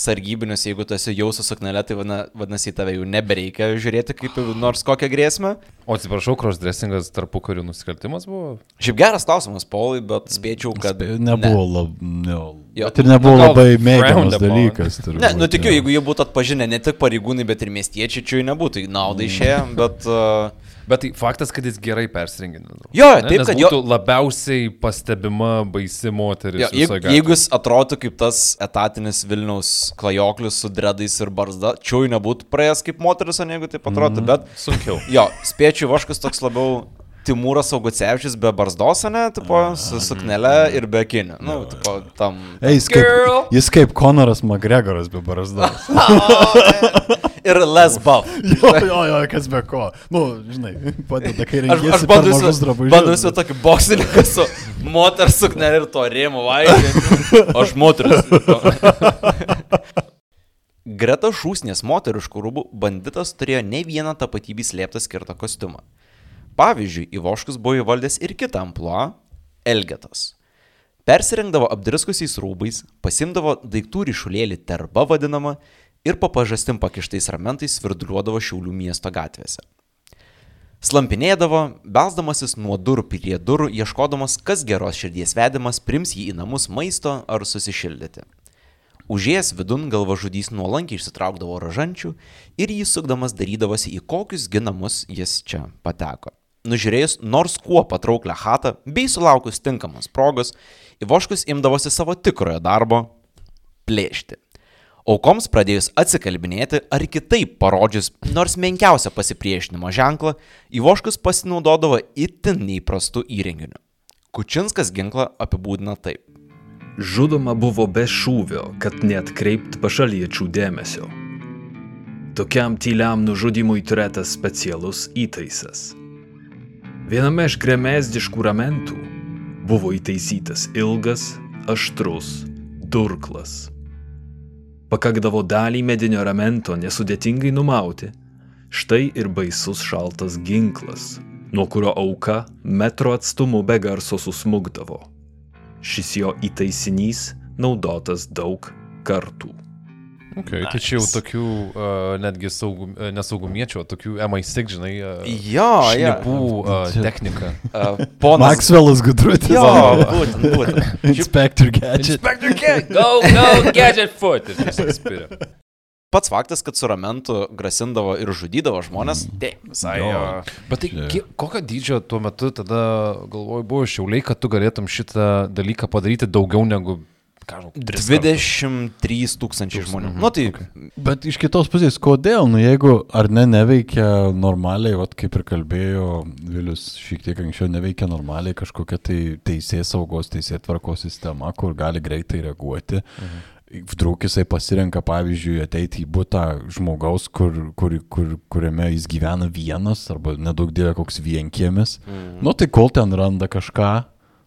sargybinius, jeigu tu esi jau su suknelė, tai vadina- vadinasi, į tave jau nebereikia žiūrėti kaip nors kokią grėsmę. O atsiprašau, crossdressingas tarpu karių nusikaltimas buvo? Šiaip geras klausimas, Paulai, bet spėčiau, kad... Spė- Nebuvo, lab, ne, Jo. ir nebuvo Nu, gal labai mėgiamas dalykas. Ne, turbūt, ne nu tikiu, jeigu jie būtų atpažinę ne tik pareigūnai, bet ir miestiečiai, čia jų nebūtų į naudą išėję, bet... Uh, Bet tai faktas, kad jis gerai persirengindavo. Jo, Ne, taip, nes kad jo- būtų labiausiai pastebima baisi moteris. Jo, jeigu, jeigu jis atrodo kaip tas etatinis Vilniaus klajoklis su dredais ir barzda, čia jau nebūtų praėjęs kaip moteris, o ne jeigu taip atrodo, mm. bet Sunkiau. Jo, spėčiau, Vaškas toks labiau Timūras Augucevičius be barzdos, ne, tipo, su suknele ir be akinių. Nu, tipo, tam. Ei, jis kaip, jis kaip Konoras McGregoras be barzdos. Ir les buff. jo, jo, jo, kas be ko. Nu, žinai, padeda, kai Aš, rengiesi aš per bandau įsivaizduoti tokį boksininką su moters suknelė ir to rėmų vaikai. Aš moteris. Greta šūsnės moteriškų rūbų banditas turėjo ne vieną tapatybį slėptą skirtą kostiumą. Pavyzdžiui, Ivoškus buvo įvaldęs ir kitą ampluą - Elgetas. Persirengdavo apdriskusiais rūbais, pasimdavo daiktų ryšulėlį terba vadinamą ir po pažastim pakištais ramentais svirduliuodavo Šiaulių miesto gatvėse. Slampinėdavo, belsdamasis nuo durų prie durų, ieškodamas, kas geros širdies vedimas prims jį į namus maisto ar susišildyti. Užėjęs vidun galvažudys nuolankiai išsitraukdavo ražančių ir jį sukdamas darydavosi į kokius ginamus jis čia pateko. Nužiūrėjus nors kuo patrauklę chatą bei sulaukus tinkamos progos, Ivoškus imdavosi savo tikrojo darbo - plėšti. Aukoms pradėjus atsikalbinėti ar kitaip parodžius nors menkiausią pasipriešinimo ženklą, Ivoškus pasinaudodavo itin neįprastų įrenginių. Kučinskas ginklą apibūdina taip. Žudoma buvo be šūvio, kad neatkreipt pašaliečių dėmesio. Tokiam tyliam nužudimui turėtas specialus įtaisas. Viename iš gremėzdiškų ramentų buvo įtaisytas ilgas, aštrus durklas. Pakakdavo dalį medinio ramento nesudėtingai numauti. Štai ir baisus šaltas ginklas, nuo kurio auka metro atstumu be garso susmugdavo. Šis jo įtaisinys naudotas daug kartų. Okay, nice. Tai čia jau tokių uh, netgi saugum, nesaugumiečių, tokių MI6, žinai, uh, Jo, šnipų uh, technika. Uh, ponas. Maxwellas Gudrutis. Jo, būtent, būtent. Inspector Gadget. Inspector Gadget, go, go, gadget foot. Ir tiesiog spiria. Pats faktas, kad su ramentu grasindavo ir žudydavo žmonės, tai visai Jo. Bet tai kokio dydžio tuo metu tada, galvoju, buvo šiauliai, kad tu galėtum šitą dalyką padaryti daugiau negu, ką žinau, 3 23 tūkstančiai žmonių. Nu tai Bet iš kitos pusės, kodėl, nu jeigu ar ne neveikia normaliai, vat, kaip ir kalbėjo Vilius šiek tiek anksčiau, neveikia normaliai kažkokia tai teisės saugos, teisės tvarkos sistema, kur gali greitai reaguoti. Mhm. Vdruk jisai pasirenka, pavyzdžiui, ateiti į būtą žmogaus, kur, kur, kur, kuriame jis gyvena vienas, arba nedaug dievė koks vienkiemis. Mm. Nu tai kol ten randa kažką,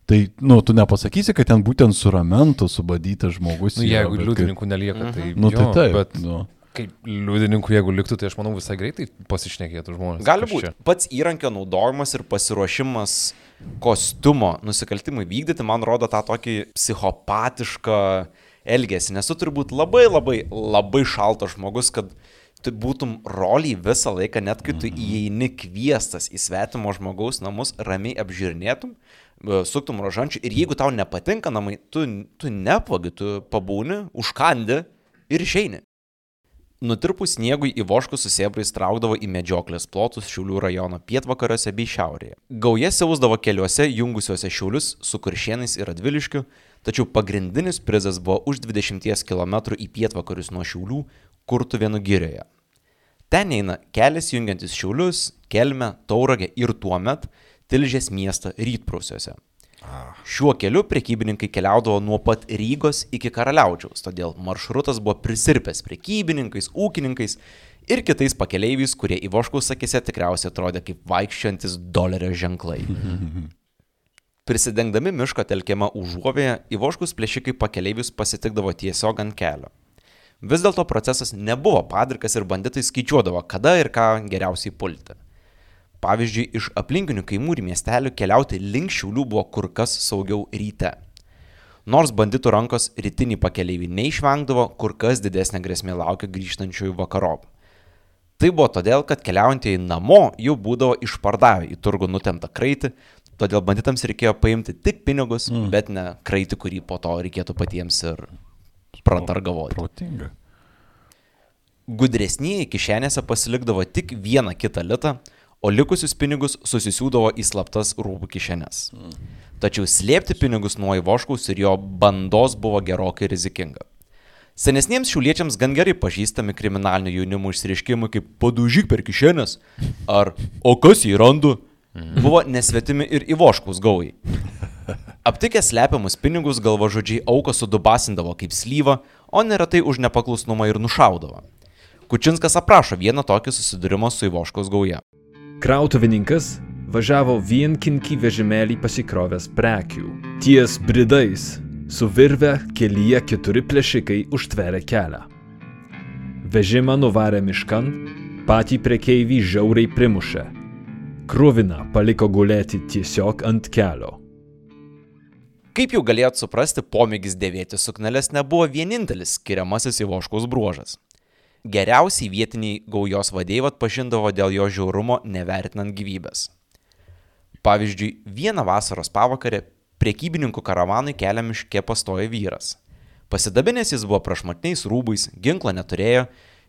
tai, nu, tu nepasakysi, kad ten būtent su ramentu subadytas žmogus. Nu, yra, jeigu bet liudininkų nelieka, tai... Kaip, nu, tai jo, taip. Bet Nu. kaip liudininkų, jeigu liktų, tai aš manau visai greitai pasišnekėtų žmonės. gali būti. Pats įrankio naudojimas ir pasiruošimas kostiumo nusikaltimui vykdyti, man rodo tą tokį psichopatišką elgesį. Nes tu turi būti labai labai labai šaltas žmogus, kad tu būtum roliai visą laiką, net kai tu įeini kviestas į svetimo žmogaus namus, ramiai apžiūrinėtum, e, suktum rožančių ir jeigu tau nepatinka namai, tu, tu nepagi, tu pabūni, užkandi ir išeini. Nutirpus sniegui į voškus susėbrais traukdavo į medžioklės plotus Šiaulių rajono pietvakariuose bei šiaurėje. Gauja siausdavo keliuose jungusiuose Šiaulius su Kuršienais ir Radviliškiu, tačiau pagrindinis prizas buvo už 20 km į pietvakarius nuo Šiaulių, Kurtuvėnų girioje. Ten eina kelias jungiantis Šiaulius, Kelmę, Tauragę ir tuo met Tilžės miestą rytprūsiuose. Šiuo keliu prekybininkai keliaudavo nuo pat Rygos iki Karaliaučiaus, todėl maršrutas buvo prisirpęs prekybininkais, ūkininkais ir kitais pakeleiviais, kurie į Voškaus akise tikriausiai atrodė kaip vaikščiantis dolerio ženklai. Prisidengdami miško telkiamą užuovėje, į Voškus plėšikai pakeleivius pasitikdavo tiesiog ant kelio. Vis dėlto procesas nebuvo padrikas ir banditai skaičiuodavo, kada ir ką geriausiai pulti. Pavyzdžiui, iš aplinkinių kaimų ir miestelių keliauti link šiulių buvo kur kas saugiau ryte. Nors banditų rankos rytinį pakeleivi neišvengdavo, kur kas didesnė grėsmė laukia grįžtančiųjų vakarop. Tai buvo todėl, kad keliaujantieji namo jau būdavo išpardavę į turgų nutemptą kraitį, todėl banditams reikėjo paimti tik pinigus, mm. bet ne kraitį, kurį po to reikėtų patiems ir pratargavoti. Protinga. Gudresnieji kišenėse pasilikdavo tik vieną kitą litą, o likusius pinigus susisiūdavo į slaptas rūbų kišenes. Tačiau slėpti pinigus nuo Ivoškaus ir jo bandos buvo gerokai rizikinga. Senesniems šiuliečiams gan gerai pažįstami kriminalinio jaunimo išsireiškimai kaip padužyk per kišenės ar o kas jį randu buvo nesvetimi ir Ivoškaus gaujai. Aptikę slepiamus pinigus galvažodžiai auką sudubasindavo kaip slyvą, o neretai už nepaklusnumą ir nušaudavo. Kučinskas aprašo vieną tokį susidūrimą su Ivoškaus gauja. Krautuvininkas važiavo vienkinkį vežimėlį pasikrovęs prekių. Ties bridais su virve kelyje keturi plėšikai užtverė kelią. Vežimą nuvarė miškan, patį prekeivį žiauriai primušė. Krūvina paliko gulėti tiesiog ant kelio. Kaip jau galėjot suprasti, pomėgis dėvėti sukneles nebuvo vienintelis skiriamasis Ivoškaus bruožas. Geriausiai vietiniai gaujos vadėjai atpažindavo dėl jo žiaurumo nevertinant gyvybės. Pavyzdžiui, vieną vasaros pavakarę priekybininkų karavanui kelią miške pastojo vyras. Pasidabinės jis buvo prašmatniais rūbais, ginklą neturėjo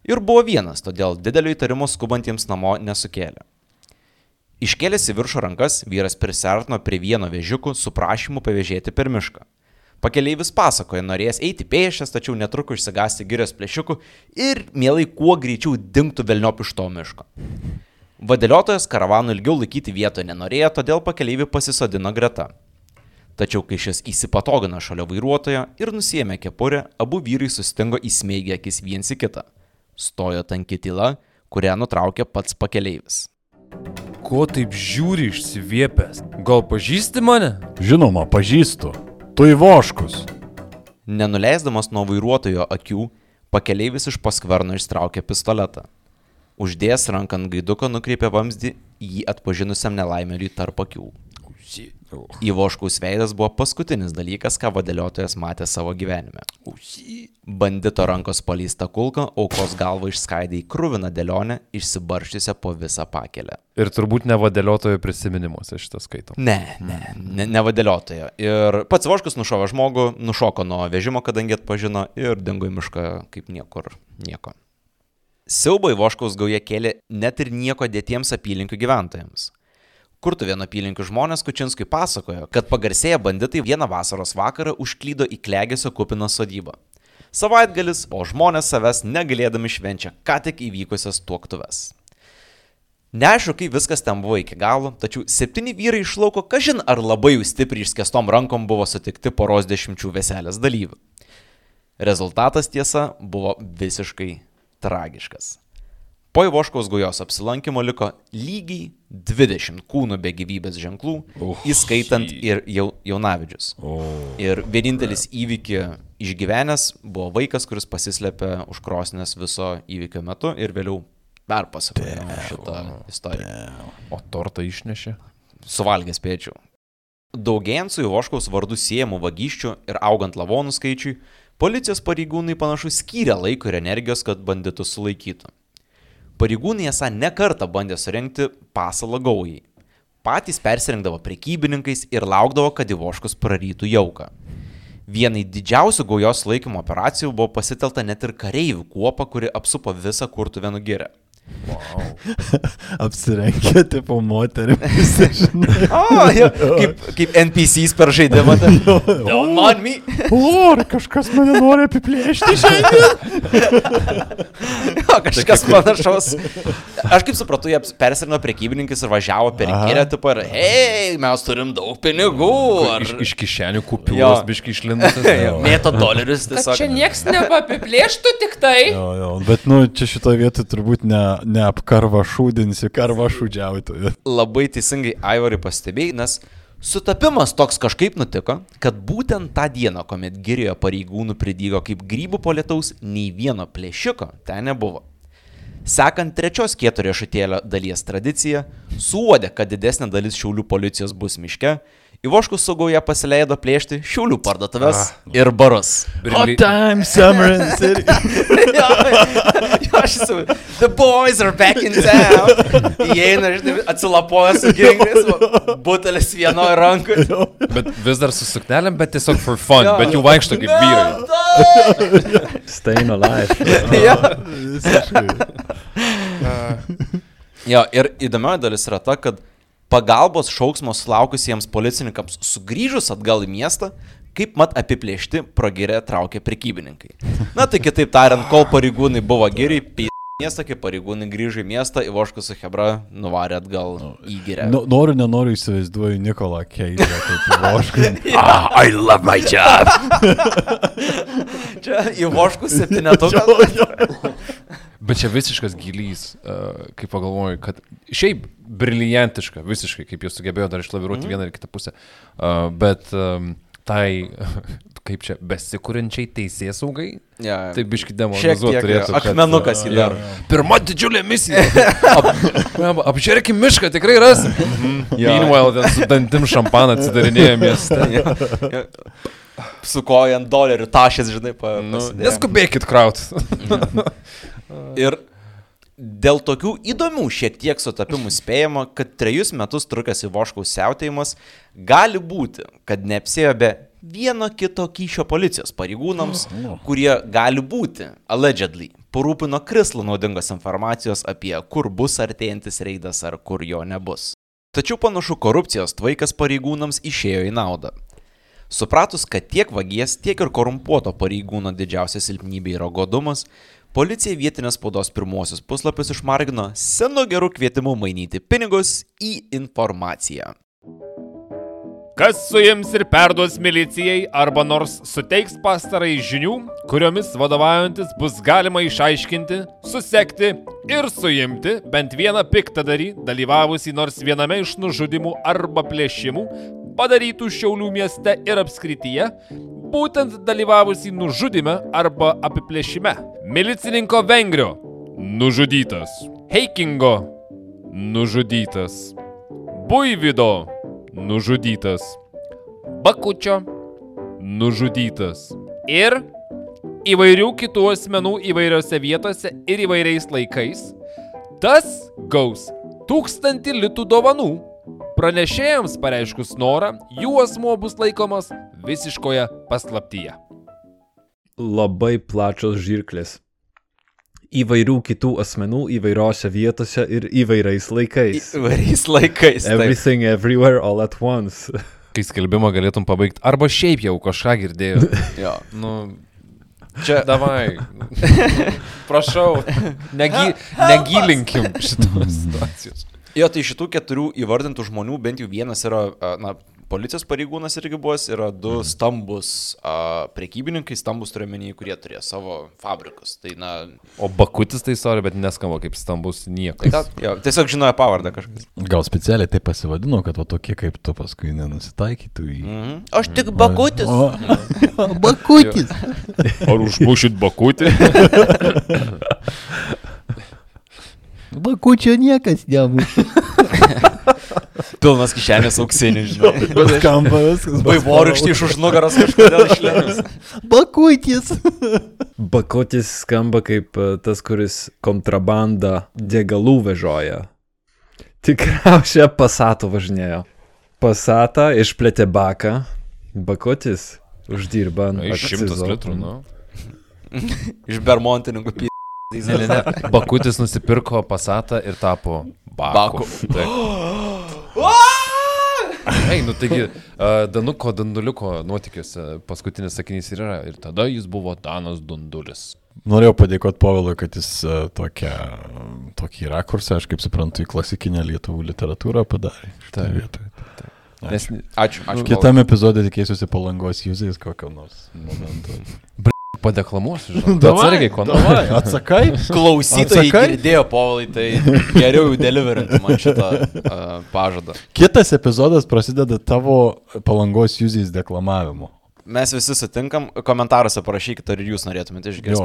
ir buvo vienas, todėl didelio įtarimo skubantiems namo nesukėlė. Iškėlęs į viršų rankas, vyras prisartino prie vieno vežiukų su prašymu pavėžėti per mišką. Pakeleivis pasakoja, norėjęs eiti pėšęs, tačiau netrukus išsigasti girios plėšikų ir mielai kuo greičiau dinktų velniop iš to miško. Vadėliotojas karavanų ilgiau laikyti vietoje nenorėjo, todėl pakeleivį pasisodino greta. Tačiau kai šis įsipatogino šalia vairuotojo ir nusėmė kepurę, abu vyrai sustingo įsmeigę akis viens į kitą. Stojo tanki tyla, kurią nutraukė pats pakeleivis. Ko taip žiūri išsiviepęs? Gal pažįsti mane? Žinoma, pažįstu. Tu į voškus. Nenuleisdamas nuo vairuotojo akių, pakeleivis iš paskverno ištraukė pistoletą. Uždėjęs ranką ant gaiduko nukreipė vamzdį jį atpažinusiam nelaimėliui tarp akių. Įvoškaus veidas buvo paskutinis dalykas, ką vadėliotojas matė savo gyvenime. Bandito rankos paleista kulka aukos galvą išskaidė į krūviną dėlionę, išsibarščiusią po visą pakelę. Ir turbūt ne vadėliotojo prisiminimuose šitą skaitom. Ne, ne, ne, ne vadėliotojo. Ir pats Voškus nušovė žmogų, nušoko nuo vežimo, kadangi atpažino ir dingo į mišką kaip niekur nieko. Siaubai Voškaus gauja kėlė net ir nieko dėtiems apylinkių gyventojams. Kurtuvėno apylinkių žmonės Kučinskui pasakojo, kad pagarsėję banditai vieną vasaros vakarą užklydo į Klegėsio kupiną sodybą. Savaitgalis, o žmonės savęs negalėdami švenčia ką tik įvykusias tuoktuves. Neaišku, kaip viskas ten buvo iki galo, tačiau septyni vyrai iš lauko, kažin ar labai jau stipriai išskestom rankom buvo sutikti poros dešimčių veselės dalyvių. Rezultatas tiesa buvo visiškai tragiškas. Po Ivoškaus gaujos apsilankimo liko lygiai 20 kūnų be gyvybės ženklų, uh, įskaitant ir jau, jaunavidžius. Oh. Ir vienintelis įvykį išgyvenęs buvo vaikas, kuris pasislėpė už krosnės viso įvykio metu ir vėliau perpasakojo šitą istoriją. O tortą išnešė? Suvalgęs pėčių. Daugėjant su Ivoškaus vardu siejamų vagysčių ir augant lavonų skaičiui, policijos pareigūnai panašu skyrė laiko ir energijos, kad banditus sulaikytų. Pareigūnai esą nekartą bandė surenkti pasalą gaujai. Patys persirengdavo prekybininkais ir laukdavo, kad Ivoškus prarytų jauką. Vienai didžiausių gaujos laikymo operacijų buvo pasitelta net ir kareivių kuopa, kuri apsupo visą kurtų vienugirę. Wow. Apsirengė tipo moterimis. O, jo, kaip, kaip NPCs per žaidimą. tai- Don't mind me. O, ar kažkas mane nori apiplėšti šiandien? Jo, kažkas panašaus. Aš kaip supratau, jie persirino prekybininkais ir važiavo per kirę, tipo, ir, hei, mes turim daug pinigų. Ar... Iš, iš kišenių kupiūros, biški išlindusios. Mėto dolerius Kad tiesiog. čia nieks nepapiplėštų tik tai. Jo, jo, bet nu, čia šitoje vietoje turbūt ne, ne apkarva šūdinsi, karva šūdžiauti. Labai teisingai Aivarai pastebėjai, nes sutapimas toks kažkaip nutiko, kad būtent tą dieną, kuomet Girijoje pareigūnų pridygo kaip grybų po lietaus, nei vieno plėšiko ten nebuvo. Sekant trečios kieto riešutėlio dalies tradiciją, suodė, kad didesnė dalis šiaulių policijos bus miške, Ivoškus saugoje pasileido plėšti šiaulių parduotuvės ah, ir barus. Brili... time, summer in the city. jo, jo, aš esu. The boys are back in town. Įeina, atsilapoja su gingrais, butelis vienoje rankoje. Bet vis dar su suknelėm, bet tiesiog for fun, Jo. bet jau vaikšto kaip vyrai. Staying alive. Jo. Jo, ir įdomioji dalis yra ta, kad pagalbos šauksmo sulaukusiems policininkams sugrįžus atgal į miestą, kaip mat apiplėšti progirę traukė prekybininkai. Na tai kitaip tariant, kol pareigūnai buvo geriai. Miestą, kai pareigūnai grįžo į miestą, Ivoškus su Hebra nuvarė atgal į gyrę. Nu, noriu, nenoriu įsivaizduoju Nikolą Keidžą kaip vošką. Ah, I love my job. Čia Ivoškus septynetukas. Bet čia visiškas gilys, uh, kaip pagalvoju, kad šiaip briliantiška, visiškai, kaip jie sugebėjo dar išlaviruoti mm. vieną ir kitą pusę. Uh, bet um, tai, kaip čia, besikūrinčiai teisės saugai, Ja, tai biški demonizuoti turėtų. kad, akmenukas uh, į dar. Pirma didžiulė misija. Ap, ap, apžiūrėkim mišką, tikrai rasim. Jo. Meanwhile, ten su dantim šampaną atsidarinėja mieste. Su kojant dolerių tašės, žinai, pa, Nu, neskubėkit kraut. Ir dėl tokių įdomių šiek tiek sutapimų spėjama, kad trejus metus trukęs Ivoškaus siautėjimas gali būti, kad neapsėjo be vieno kito kyšio policijos pareigūnams, kurie gali būti, allegedly, parūpino krislų naudingos informacijos apie kur bus artėjantis reidas ar kur jo nebus. Tačiau panašu korupcijos tvaikas pareigūnams išėjo į naudą. Supratus, kad tiek vagies, tiek ir korumpuoto pareigūno didžiausia silpnybė yra godumas, policija vietinės spaudos pirmosius puslapius išmargino senu geru kvietimu mainyti pinigus į informaciją. Kas suims ir perduos milicijai arba nors suteiks pastarai žinių, kuriomis vadovaujantis bus galima išaiškinti, susekti ir suimti bent vieną piktadarį, dalyvavusį nors viename iš nužudimų arba plėšimų, padarytų Šiaulių mieste ir apskrityje, būtent dalyvavusį nužudime arba apiplėšime. Milicininko Vengrio nužudytas. Heikingo nužudytas. Buivido nužudytas. Bakučio nužudytas. Ir įvairių kitų asmenų įvairiose vietose ir įvairiais laikais, tas gaus tūkstantį litų dovanų. Pranešėjams pareiškus norą, jų asmo bus laikomas visiškoje paslaptyje. Labai plačios žirklės. Įvairių kitų asmenų įvairiose vietose ir įvairiais laikais. Įvairiais laikais. taip. Everything everywhere all at once. Kai skelbimą galėtum pabaigti, arba šiaip jau kažką girdėjau. Jo. Nu, Čia davai. Prašau, negi, negilinkim šitos situacijos. Jo, tai šitų keturių įvardintų žmonių bent jau vienas yra, na, policijos pareigūnas irgi buvęs, yra du stambus a, prekybininkai, stambus turiuomenį, kurie turėjo savo fabrikus. Tai, na, O bakutis tai sorry, bet neskamba kaip stambus tai niekas. ta, jo, tiesiog žinojo pavardę kažkas. Gal specialiai tai pasivadino, kad o tokie kaip tu paskui nenusitaikytų į... Mhm. Aš tik bakutis. O, bakutis. Ar užmušit bakutį? Bakučio niekas nemuša. Pilnas kišenės auksinių, žinai. Skamba viskas. Vaivorykštį iš už nugaros kažkodėl išlėmės. Bakutis. Bakotis skamba kaip e, tas, kuris kontrabandą degalų vežioja. Tikriausiai pasatų važinėjo. Pasatą išplėtė baką. Bakotis uždirba Iš šimtas litrų, nu. Iš bermontininkų py. Ne. Bakutis nusipirko pasatą ir tapo baku. Baku. Ei, nu taigi, Danuko Danduliuko nuotikiuose paskutinis sakinys ir yra. Ir tada jis buvo Danas Dundulis. Norėjau padėkoti Povilui, kad jis tokią, tokį rakursą, aš kaip suprantu, į klasikinę lietuvų literatūrą padarė. Taip. vietoj. Nes Ačiū, ačiū. Kitam epizodė tikėsiuosi palangos jūzais kokio nors momento. padeklamuosiu. Atsargiai, ko nors. Davai, atsakai? Klausytojai Atsakai? girdėjo, Povilai, tai geriau jau deliverinti man šitą uh, pažadą. Kitas epizodas prasideda tavo palangos jūzais deklamavimu. Mes visi sutinkam, komentaruose parašykite, ar ir jūs norėtumėte išgirsti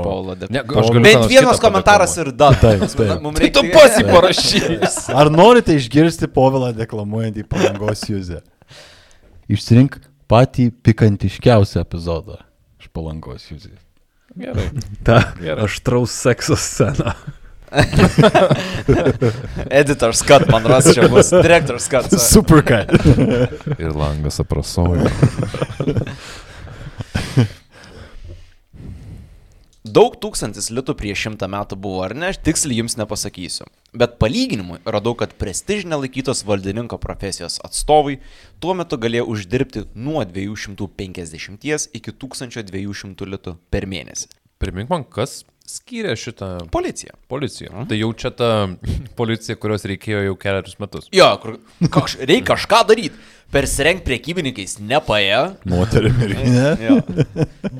Ne, Deklamaciją. Bent vienas komentaras ir dar. Taip, taip. Mums Tai tu reikia- jį parašys. Ar norite išgirsti Povilą deklamuojant į palangos jūzę? Išsirink patį pikantiškiausią epizodą iš palangos jūzės. Gerai. Ta Gerai. aštraus sekso scena. Editor's cut, man ras čia bus. Director's cut. sorry. Super cut. Ir langas aprasojo. Daug tūkstantis litų prieš šimtą metų buvo, ar ne, tiksliai jums nepasakysiu. Bet palyginimui radau, kad prestižinė laikytos valdininko profesijos atstovai tuo metu galėjo uždirbti nuo 250 iki 1200 litų per mėnesį. Primink man, kas skyrė šitą Policija. policiją. Tai jau čia ta policija, kurios reikėjo jau keliarius metus. Jo, kur kaž, reikia kažką daryti. Persirengti priekybininkais nepaėjo. Ne. Jo.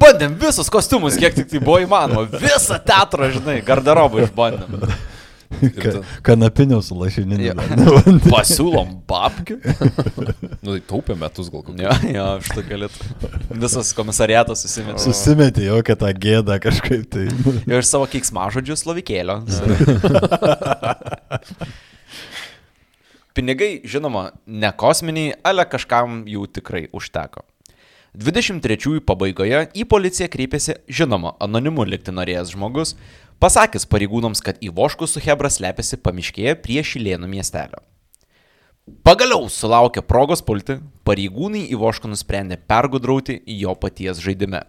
Bandėm visus kostiumus, kiek tik tai buvo įmanoma. Visą teatrą, žinai, garderobą išbandėm. Ka, kanapinio su lašininiu. Jo. Pasiūlom babkių. Nu, tai taupė metus gal kokį. Jo, jo, šitą galėtų. Visas komisariatas susimetė. Susimetė jokią tą gėdą kažkaip tai. Ir savo keiksmažodžių slovikėlio. Pinigai, žinoma, ne kosminiai, ale kažkam jų tikrai užteko. 23 pabaigoje į policiją kreipėsi, žinoma, anonimu likti norėjęs žmogus, pasakęs pareigūnams, kad į Voškų su Hebra slepiasi pamiškėje prie Šilėnų miestelio. Pagaliau sulaukė progos pulti, pareigūnai į Vošką nusprendė pergudrauti jo paties žaidime.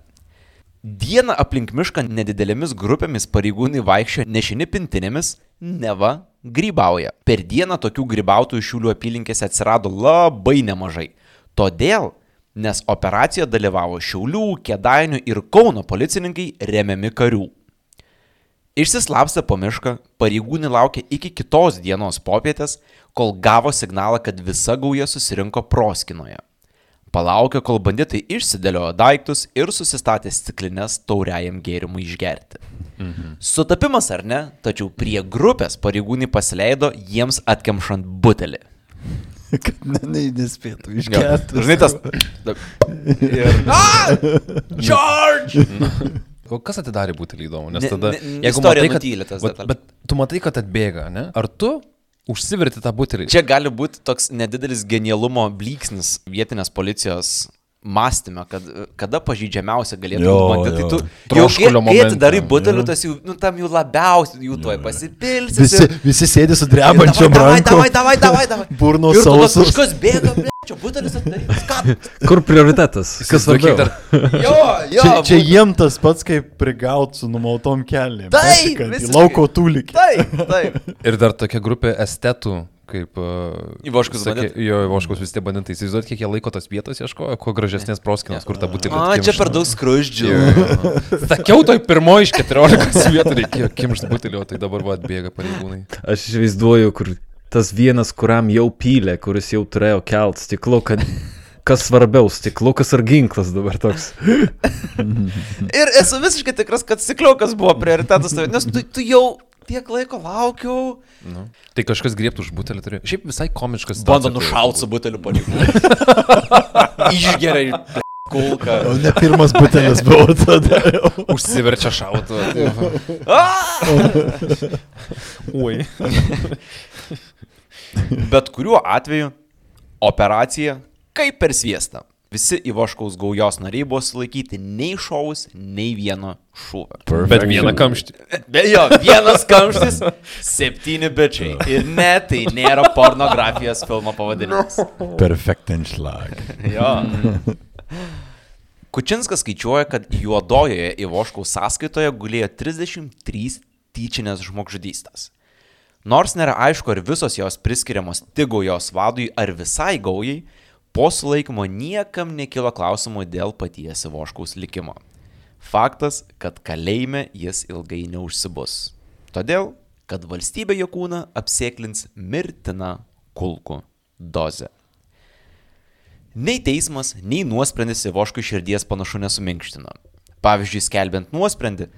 Dieną aplink mišką nedidelėmis grupėmis pareigūnai vaikščio nešini pintinėmis, neva grybauja. Per dieną tokių grybautojų šiulių apylinkėse atsirado labai nemažai. Todėl nes operacijoje dalyvavo Šiaulių, Kedainių ir Kauno policininkai remiami karių. Išsislapstę po mišką, pareigūnai laukė iki kitos dienos popietės, kol gavo signalą, kad visa gauja susirinko proskinoje. Palaukė, kol banditai išsidėliojo daiktus ir susistatė stiklinės tauriajam gėrimui išgerti. Mhm. Sutapimas ar ne, tačiau prie grupės pareigūnai pasileido jiems atkemšant butelį. Kad ne, ne, nespėtų išgerti. Žinai tas. Ir... Ah! George! O kas atidarė butelį įdomu? Nes Ne- tada, ne- jeigu istorija matai, kad, nutylė tas vat, detales. bet tu matai, kad atbėga, ne? Ar tu užsiverti tą butelį? Čia gali būti toks nedidelis genialumo blyksnis vietinės policijos mąstymę, kad kada pažydžiamiausia galėtų būti. Tai tu jau kai, kai atidarai butelių, tas jau, nu, tam jau labiausiai, jų tuoj pasipilsi. Visi, visi sėdi su drebančiom rankom. davai, davai, davai, davai. Burnos sausos. Kažkas bėga, čia butelis atidarytas. Ką? Kur prioritetas? Kas svarbiau? Jo, jo. Čia, čia jiem tas pats kaip prigaut su numautom kelnėm. Taip, lauko tūlikį. Taip, taip. Ir dar tokia grupė estetų, kaip... Ivoškus sakė- banditai. Jo, Ivoškus vis tie banditai. Įsivaizduot, kiek jie laiko tos vietos ieškojo, kuo gražesnės proskinos, kur tą butelį. A, čia per daug skruzdžių. Sakiau, toj pirmoji iš 14 vietų reikėjo kimšti butelį, o tai dabar va atbėga pareigūnai. Aš įsivaizduoju, kur tas vienas, kuriam jau pylė, kuris jau turėjo kelt stiklu, kad kas svarbiau, stiklukas ar ginklas dabar toks. Ir esu visiškai tikras, kad stikliukas buvo prioritetas, nes tu, tu jau tiek laiko laukiau. Nu. Tai kažkas griebtų už butelį turėjo. Šiaip visai komiškas. Bando nušauti su buteliu pareigūnų. Išgeria kulką. O ne pirmas butelis buvo tada. Užsiverčia šautų. Oi. Bet kuriuo atveju operacija kaip per sviestą. Visi Ivoškaus gaujos nariai buvo sulaikyti nei šaus, nei vieno šūvio. Bet vieną kamštį. Be jo, vienas kamštis, septyni bičiai. Ir net tai nėra pornografijos filmo pavadinimas. Perfektenšlag. Jo. Kučinskas skaičiuoja, kad juodojoje Ivoškaus sąskaitoje gulėjo 33 tyčinės žmogžudystės. Nors nėra aišku, ar visos jos priskiriamos tik gaujos vadui ar visai gaujai, po sulaikymo niekam nekilo klausimų dėl paties Ivoškaus likimo. Faktas, kad kalėjime jis ilgai neužsibus. Todėl, kad valstybė jo kūną apsėklins mirtina kulkų dozė. Nei teismas, nei nuosprendis Ivoškui širdies panašu nesuminkštino. Pavyzdžiui, skelbiant nuosprendį,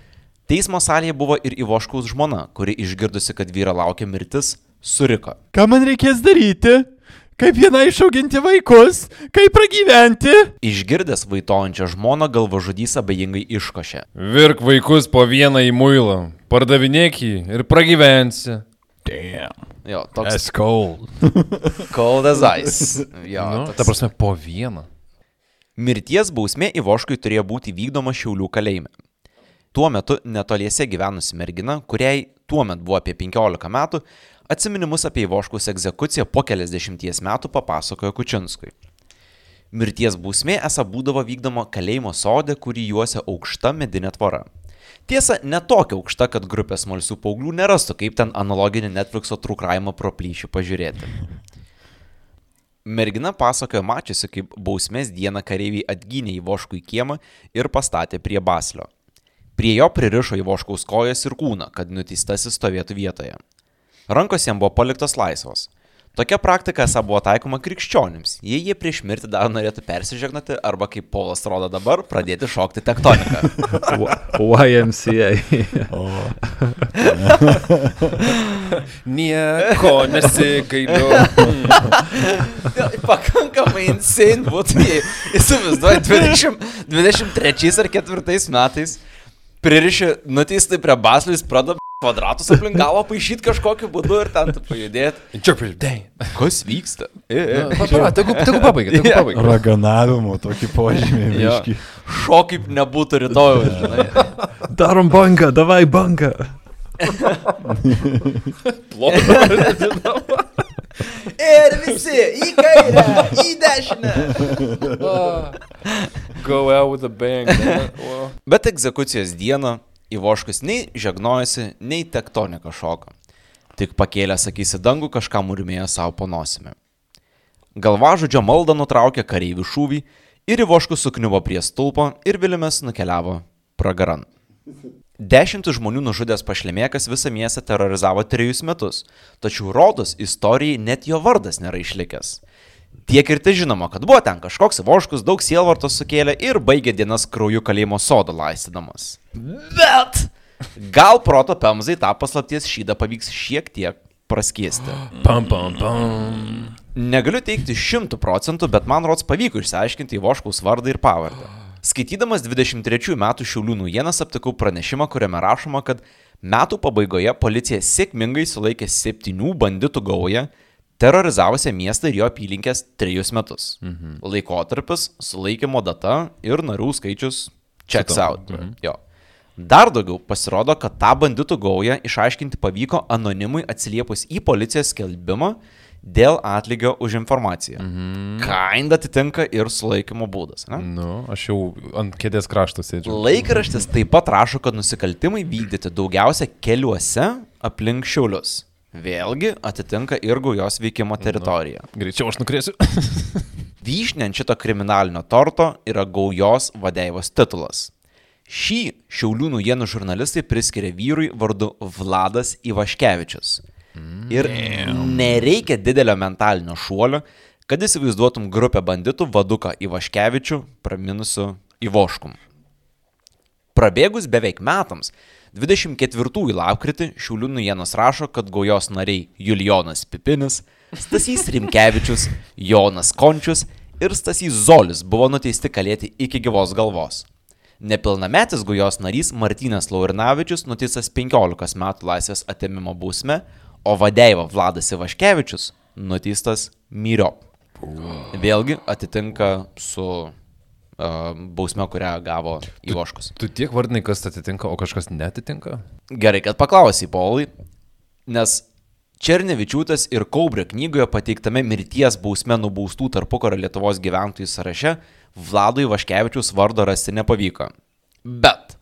teismo salėje buvo ir Ivoškaus žmona, kuri išgirdusi, kad vyra laukia mirtis, suriko. Ką man reikės daryti? Kaip viena išauginti vaikus? Kaip pragyventi? Išgirdęs vaitojančią žmoną galvažudys abejingai iškošė. Virk vaikus po vieną į muilą. Pardavinėk jį ir pragyvensi. Damn. Jo, toks That's cold. cold as ice. Jo, Nu, toks- ta prasme, po vieną. Mirties bausmė Ivoškui turėjo būti vykdoma Šiaulių kalėjime. Tuo metu netoliese gyvenusi mergina, kuriai tuo metu buvo apie 15 metų, atsiminimus apie Ivoškus egzekuciją po keliasdešimties metų papasakojo Kučinskui. Mirties bausmė esą būdavo vykdoma kalėjimo sode, kurį juosia aukšta medinė tvora. Tiesa, netokia aukšta, kad grupė smalsių paauglių nerastų, kaip ten analoginį Netflixo trukraimą pro plyšį pažiūrėti. Mergina pasakojo mačiusi, kaip bausmės dieną kareiviai atgynė į Voškų į kiemą ir pastatė prie baslio. Prie jo pririšo į Voškaus kojas ir kūną, kad nuteistasis stovėtų vietoje. Rankos jam buvo paliktos laisvos. Tokia praktika esą buvo taikoma krikščionims, jei jie prieš mirtį dar norėtų persižegnoti arba, kaip Polas rodo dabar, pradėti šokti tektoniką. YMCA. Nieko nesigailiu. Pakankamai insane būtų, jei įsivaizduoji 20, 23 ar 4 metais pririši nuteistai prie baslų, jis pradeda kvadratus aplink galvą paaišyti kažkokiu būdu ir ten pajudėti. Kas vyksta? E, e. Tegu, pabaigia, tegu pabaigia. Raganavimo tokį požymį. Šokaip nebūtų rytoj, žinai. Darom bangą, davai bangą. Ir visi į kairę, į dešinę. Go out with a bang. Wow. Bet egzekucijos dieną Ivoškus nei žegnojasi, nei tektoniką šoko. Tik pakėlęs akis į dangų kažką murmėjo savo ponosimi. Galvažudžio maldą nutraukė kareivių šūvį Ir Ivoškus sukniuvo prie stulpo ir Vilimas nukeliavo pragaran. Dešimtis žmonių nužudęs pašlemėkas visą miestą terorizavo trejus metus, tačiau rodos istorijai net jo vardas nėra išlikęs. Tiek ir tai žinoma, kad buvo ten kažkoks Ivoškus daug sielvartos sukėlė ir baigė dienas krauju kalėjimo sodo laistydamas. Bet gal proto pemzai tą paslapties šydą pavyks šiek tiek praskiesti. Pam, pam, pam. Negaliu teikti šimtų procentų, bet man rods pavyko išsiaiškinti Ivoškaus vardą ir pavardę. Skaitydamas 23 metų Šiaulių naujienas aptikau pranešimą, kuriame rašoma, kad metų pabaigoje policija sėkmingai sulaikė septynių banditų gaują, terrorizavusią miestą ir jo apylinkės trejus metus. Mhm. Laikotarpis, sulaikymo data ir narių skaičius checks out. Mhm. Jo. Dar daugiau pasirodo, kad tą banditų gaują išaiškinti pavyko anonimui atsiliepus į policijos skelbimą dėl atlygio už informaciją. Mhm. Kind atitinka ir sulaikymo būdas. Ne? Nu, aš jau ant kėdės krašto sėdžiu. Laikraštis taip pat rašo, kad nusikaltimai vykdyti daugiausia keliuose aplink šiulius. Vėlgi atitinka ir gaujos veikimo teritoriją. Greičiau aš nukrėsiu. Vyšnė ant šito kriminalinio torto yra gaujos vadeivos titulas. Šį Šiaulių naujienų žurnalistai priskiria vyrui vardu Vladas Ivaškevičius. Ir nereikia didelio mentalinio šuolio, kad įsivaizduotum grupę banditų vaduką Ivaškevičių praminusiu Ivoškum. Prabėgus beveik metams, 24 lapkritį Šiaulių naujienos rašo, kad gaujos nariai Julijonas Pipinis, Stasys Rimkevičius, Jonas Končius ir Stasys Zolis buvo nuteisti kalėti iki gyvos galvos. Nepilnametis gaujos narys Martynas Laurinavičius nuteistas 15 metų laisvės atėmimo bausme, o vadeiva Vladas Ivaškevičius nuteistas myriop. Vėlgi atitinka su uh, bausme, kurią gavo Ivoškus. Tu tiek vardinai, kas atitinka, o kažkas netitinka? Gerai, kad paklausai, Paulai, nes Černevičiūtas ir Kaubrio knygoje pateiktame mirties bausme nubaustų tarpukario Lietuvos gyventojų sąraše Vladui Vaškevičius vardo rasti nepavyko. Bet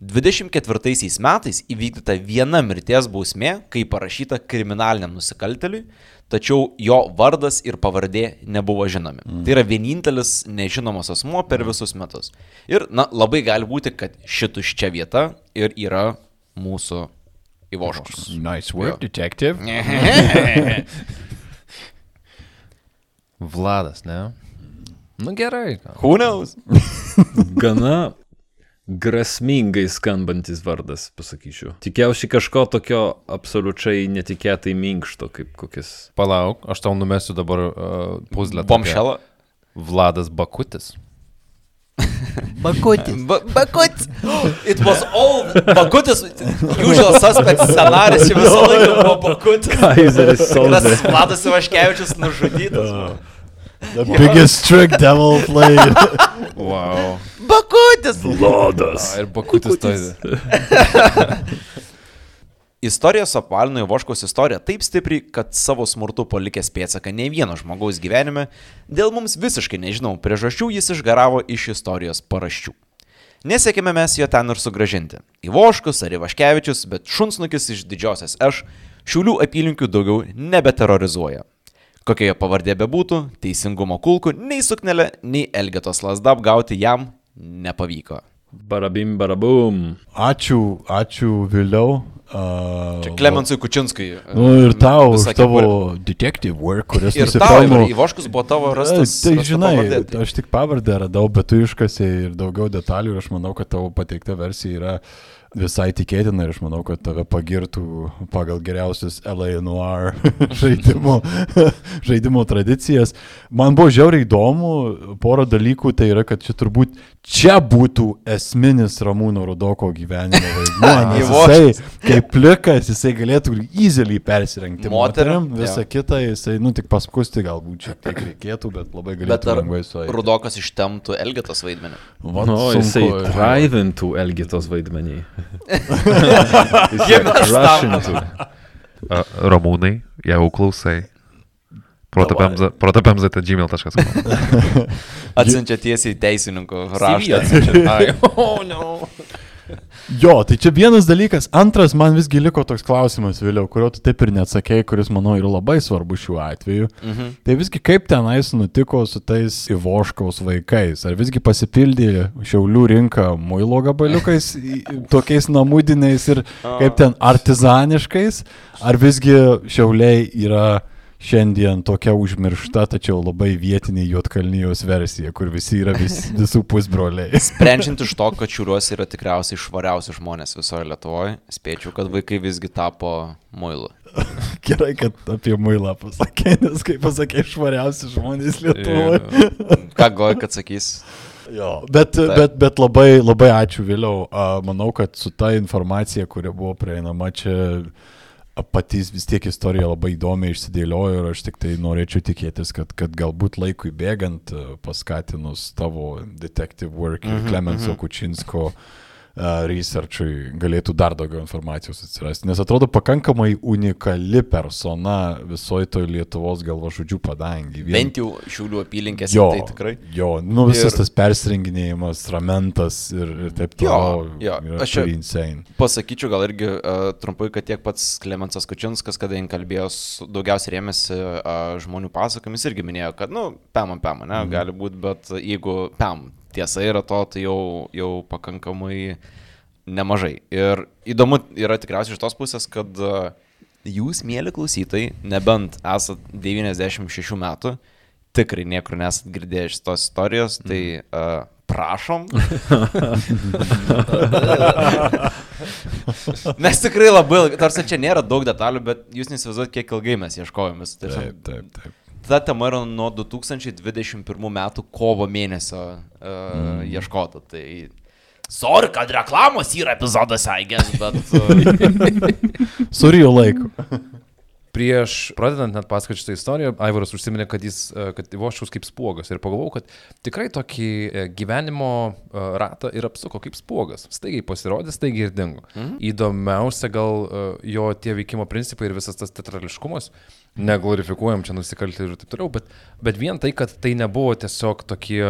24 metais įvykdyta viena mirties bausmė, kai parašyta kriminaliniam nusikalteliui, tačiau jo vardas ir pavardė nebuvo žinomi. Mm. Tai yra vienintelis nežinomas asmuo per visus metus. Ir, na, labai gali būti, kad šituščia vieta ir yra mūsų įvoškus. Nice work, detective. Vladas, ne? Nu gerai. Who knows? Gana grasmingai skambantis vardas, pasakyčiau. Tikiausiai kažko tokio absoliučiai netikėtai minkšto, kaip kokias. Palauk, aš tau numesiu dabar uh, puzlę. Bombshell. Vladas Bakutis. Bakutis. Ba Bakutis. It was all. Bakutis. Usual suspect scenarijus čia visą laiką buvo Bakutis. Kaiseris. Tas Vladas Ivaškevičius nužudytas. The biggest trick devil played. Wow. Bakutis. Lodas. A, ir Bakutis to. Istorija suapvalino Ivoškos istoriją taip stipriai, kad savo smurtu palikęs pėtsaką ne vieno žmogaus gyvenime, dėl mums visiškai nežinomų priežasčių jis išgaravo iš istorijos paraščių. Nesiekime mes jo ten ir sugražinti. Ivoškus ar Ivaškevičius, bet šunsnukis iš didžiosios Š šiulių apylinkių daugiau nebeterrorizuoja. Kokia jo pavardė bebūtų, teisingumo kulkų nei suknelė, nei Elgetos lasda apgauti jam nepavyko. Barabim, barabum. Ačiū, ačiū vėliau. Uh, Čia Klemensui Kučinskui. Nu ir tau už tavo kepurę. detective work, kuris Ir tau, nusipelno. ir Ivoškus buvo tavo rastas. Tai rasta žinai, pavardė. Tai- aš tik pavardę radau, bet tu iškasi ir daugiau detalių ir aš manau, kad tavo pateikta versija yra visai tikėtina ir aš manau, kad tave pagirtų pagal geriausius LA Noir žaidimo, žaidimo tradicijas. Man buvo žiauriai įdomu, pora dalykų tai yra, kad čia turbūt čia būtų esminis Ramūno Rudoko gyvenimo vaidmuo, jisai kaip plikas, jisai galėtų easily persirengti Moterim, moterim, visą jo. kitą jisai, nu tik paskusti galbūt šiek tiek reikėtų, bet labai galėtų lengvai sueiti. Rudokas ištemtų Elgetos vaidmenį? Vat Nu, sunku, jisai drivintų Elgitos vaidmenį. Jie Jisai mes rushintų. Ramūnai, jeigu klausai. Protopemza.gmail.com Atsiunčia tiesiai teisininko raštą. Ai, oh, no. Jo, tai čia vienas dalykas. Antras, man visgi liko toks klausimas vėliau, kurio tu taip ir neatsakėjai, kuris, manau, yra labai svarbu šiuo atveju. Mhm. Tai visgi kaip tenais nutiko su tais Ivoškaus vaikais? Ar visgi pasipildė Šiaulių rinka muilo gabaliukais, tokiais namudiniais ir kaip ten artizaniškais? Ar visgi Šiauliai yra šiandien tokia užmiršta, tačiau labai vietinė Jotkalnyjos versija, kur visi yra vis, visų pusbroliai? Sprendžiant iš to, kad šiuriuos yra tikriausiai švariausi žmonės visoje Lietuvoje, spėčiau, kad vaikai visgi tapo muilu. Gerai, kad apie muilą pasakė, nes kaip pasakė, švariausi žmonės Lietuvoje. Ką goji, kad sakys? Jo, bet, Taip. bet, bet labai, labai ačiū vėliau. A, Manau, kad su ta informacija, kuri buvo prieinama čia, patys vis tiek istorija labai įdomiai išsidėliojo ir aš tik tai norėčiau tikėtis, kad, kad galbūt laikui bėgant, paskatinus tavo detective work ir Mhm, Klemenso mhm. Kučinsko a, researchui galėtų dar daugiau informacijos atsirasti. Nes atrodo pakankamai unikali persona visoje toje Lietuvos galvažudžių padangi. Vien- Bent jau šiulių apylinkėse Jo, tai tikrai. jo, nu visas Ir- tas persirenginėjimas, ramentas ir, ir taip Jo, toliau. jo, yra aš čia-. Pasakyčiau gal irgi uh, trumpai, kad tiek pats Klemensas Kučinskas, kada jin kalbėjo, daugiausiai rėmėsi uh, žmonių pasakomis, irgi minėjo, kad, nu, pemam, pemam, ne, gali būti, bet jeigu pem tiesa yra to, tai jau, jau pakankamai nemažai. Ir įdomu yra tikriausiai iš tos pusės, kad uh, jūs, mėly klausytojai, nebent esat 96 metų, tikrai niekur nesat girdėję šitos istorijos, tai uh, prašom. mes tikrai labai ilgai, tarsi čia nėra daug detalių, bet jūs nesivaizuojat, kiek ilgai mes ieškojomės. Tai Taip, taip, taip. Ta tema yra nuo 2021 metų kovo mėnesio uh, mm. ieškota. Tai sorry, kad reklamos yra epizodas Aigės, bet... Uh, Surijo laiko. Prieš pradedant net pasakoti šitą istoriją, Aivaras užsiminė, kad jis, e, kad Ivoščiaus kaip spuogas. Ir pagalvojau, kad tikrai tokį e, gyvenimo e, ratą ir apsuko kaip spuogas. Staigiai pasirodė, staigiai ir dingo. Mhm. Įdomiausia gal jo tie veikimo principai ir visas tas teatrališkumas. Neglorifikuojam čia nusikaltėlių ir taip toliau, bet, bet vien tai, kad tai nebuvo tiesiog tokie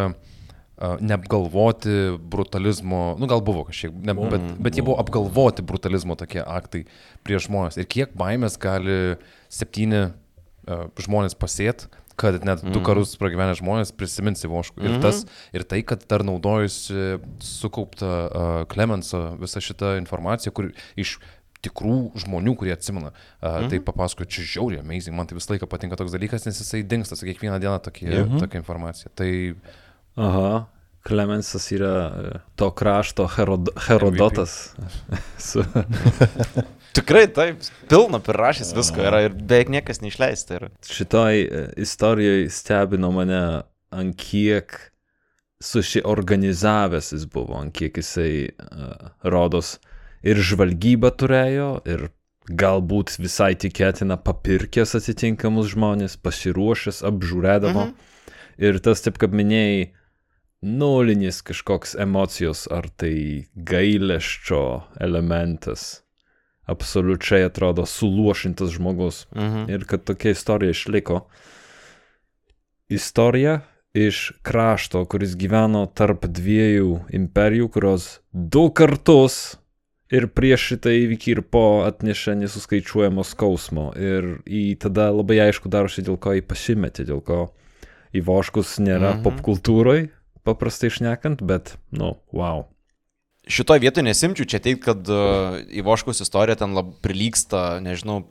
neapgalvoti brutalizmo, nu gal buvo kažkiek, ne, bet, bet jie buvo apgalvoti brutalizmo tokie aktai prieš žmonės. Ir kiek baimės gali septyni uh, žmonės pasėt, kad net du karus pragyvenę žmonės prisimins Ivoškų. Ir, tas, ir tai, kad dar naudojusi sukauptą uh, Klemenso visą šitą informaciją, kur iš tikrų žmonių, kurie atsimena. Uh, mhm. Tai papasakoju, čia žiauriai amazing, man tai visą laiką patinka toks dalykas, nes jisai dinksta kiekvieną dieną tokie, mhm. tokia informacija. Tai Aha. Klemensas yra e, to krašto Herod Herodotas. Su, tikrai taip, pilna prirašęs visko yra ir beveik niekas neišleista. yra. šitoj e, istorijai stebino mane, ant kiek susiorganizavęs jis buvo, ant kiek jisai uh, rodos ir žvalgybą turėjo, ir galbūt visai tikėtina papirkęs atitinkamus žmonės, pasiruošęs, apžiūrėdavo. Mhm. Ir tas, taip kaip minėjai, nulinis kažkoks emocijos, ar tai gailesčio elementas, absoliučiai atrodo suluošintas žmogus. Mhm. Ir kad tokia istorija išliko. Istorija iš krašto, kuris gyveno tarp dviejų imperijų, kurios du kartus ir prieš šitą įvykį ir po atnešė nesuskaičiuojamo skausmo. Ir į tada labai aišku darosi, dėl ko jį pasimetė, dėl ko įvoškus nėra Mhm. mhm. popkultūroje, paprastai išnekant, bet, nu, wow. Šitoje vietoje nesimčiau čia teikti, kad uh, Ivoškos istorija ten lab prilyksta, nežinau,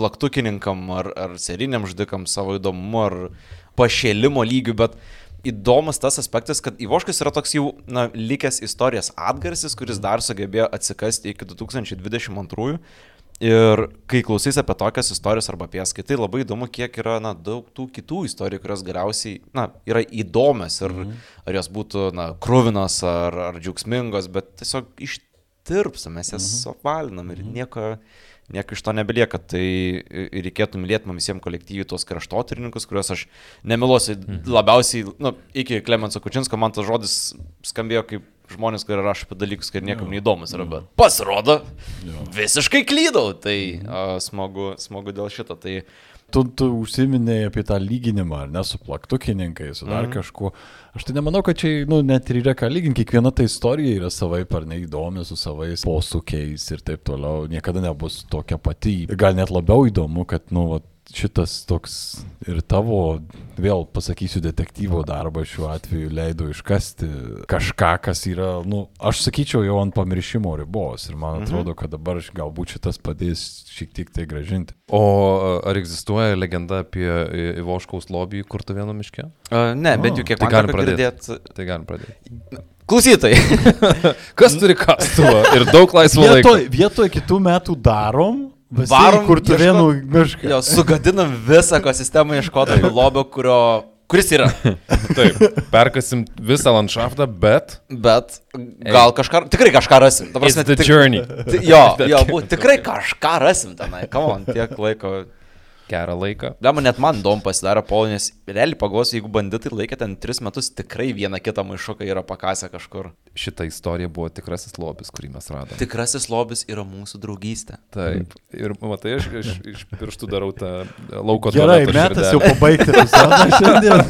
plaktukininkam ar, ar seriniam žudikam savo įdomumu ar pašėlimo lygiu, bet įdomus tas aspektas, kad Ivoškas yra toks jau, na, likęs istorijos atgarsis, kuris dar sugebėjo atsikasti iki 2022. Ir kai klausys apie tokias istorijas arba apie jas skaitai, labai įdomu, kiek yra, na, daug tų kitų istorijų, kurios galiausiai, na, yra įdomios ir mhm. ar jos būtų, na, krūvinos ar, ar džiaugsmingos, bet tiesiog ištirpsam, mes jas mhm. apvalinam ir nieko, nieko iš to nebelieka. Tai reikėtų mylėti man visiems kolektyviai tuos kraštotyrininkus, kuriuos aš nemiluosiu mhm. labiausiai, nu, iki Klemenso Kučinsko man tas žodis skambėjo kaip žmonės, kurie rašo apie dalykus, kurie niekam neįdomus yra, bet pasirodo, visiškai klydau, tai a, smagu, smagu dėl šito. Tai tu, tu užsiminėjai apie tą lyginimą, ar ne, su plaktukininkais, su dar mm. kažkuo. Aš tai nemanau, kad čia, nu, net ir yra ką lyginti. Kiekviena ta istorija yra savai ar neįdomi, su savais posūkiais ir taip toliau. Niekada nebus tokia pati. Gal net labiau įdomu, kad, nu, vat, šitas toks ir tavo, vėl pasakysiu, detektyvo darbas šiuo atveju leido iškasti kažką, kas yra, nu, aš sakyčiau, jau ant pamiršimo ribos. Ir man atrodo, kad dabar galbūt šitas padės šiek tiek tai gražinti. O ar egzistuoja legenda apie Ivoškaus lobį kurtų vieno miške? Uh, ne, bet jau kiek Tai galim pradėti. girdėt- Tai galim pradėti. Klausytojai, Kas turi kastuvą ir daug laisvo laiko? Vietoj, vietoj kitų metų darom, Varom varom kur tu ieškot- vienu mišką. jo, sugadinam visą ekosistemą ieškodami lobio, kurio, kuris yra. Taip, perkasim visą landšaftą, bet... Bet gal kažką, tikrai kažką rasim. Prasme, the tik- journey. Jo, jo, būt, tikrai kažką rasim tenai. Kam tiek laiko. Gerą laiką. Lemma, net man įdomu pasidarė polonės. Realiai pagalvosiu, jeigu banditai laikė ten tris metus, tikrai vieną kitą maišuką yra pakasę kažkur. Šita istorija buvo tikrasis lobis, kurį mes radome. Tikrasis lobis yra mūsų draugystė. Taip. Ir matai, aš iš, iš pirštų darau tą lauko Gerai, tualeto metas jau pabaigti epizodą šiandien,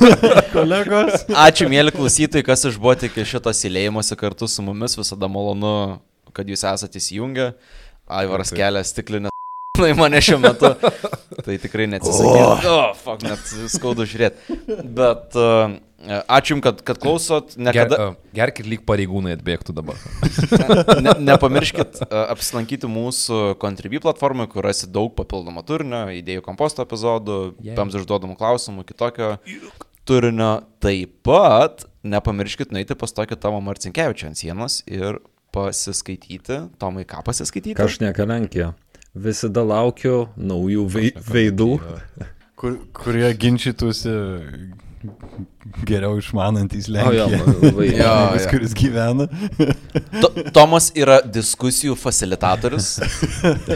kolegos. Ačiū, mėly klausytojai, kas išbuvote iki šito silėjimuose kartu su mumis. Visada malonu, kad jūs esate įsijungę. Aivaras kelia stiklinę į mane šiuo metu. Tai tikrai neatsisakyti. O, oh, fuck, net skaudu žiūrėti. Bet uh, ačiū Jums, kad, kad klausot. Ger, Niekada, uh, gerkit lyg pareigūnai atbėgtų dabar. ne, nepamirškit uh, apsilankyti mūsų Contribui platformai, kur rasit daug papildomo turinio, idėjų komposto epizodų, Jei. pams užduodamų klausimų, kitokio turinio. Taip pat nepamirškit nueiti pas tokį Tomą Marcinkievičią ant sienos ir pasiskaityti. Tomai, ką pasiskaityti? Kažneka Lenkija. Visada laukiu naujų vei, veidų. Kur, kurie ginčytųsi geriau išmanantys O jo, Lenkiją. labai. Jo. Jo. kuris gyvena. To, Tomas yra diskusijų facilitatorius.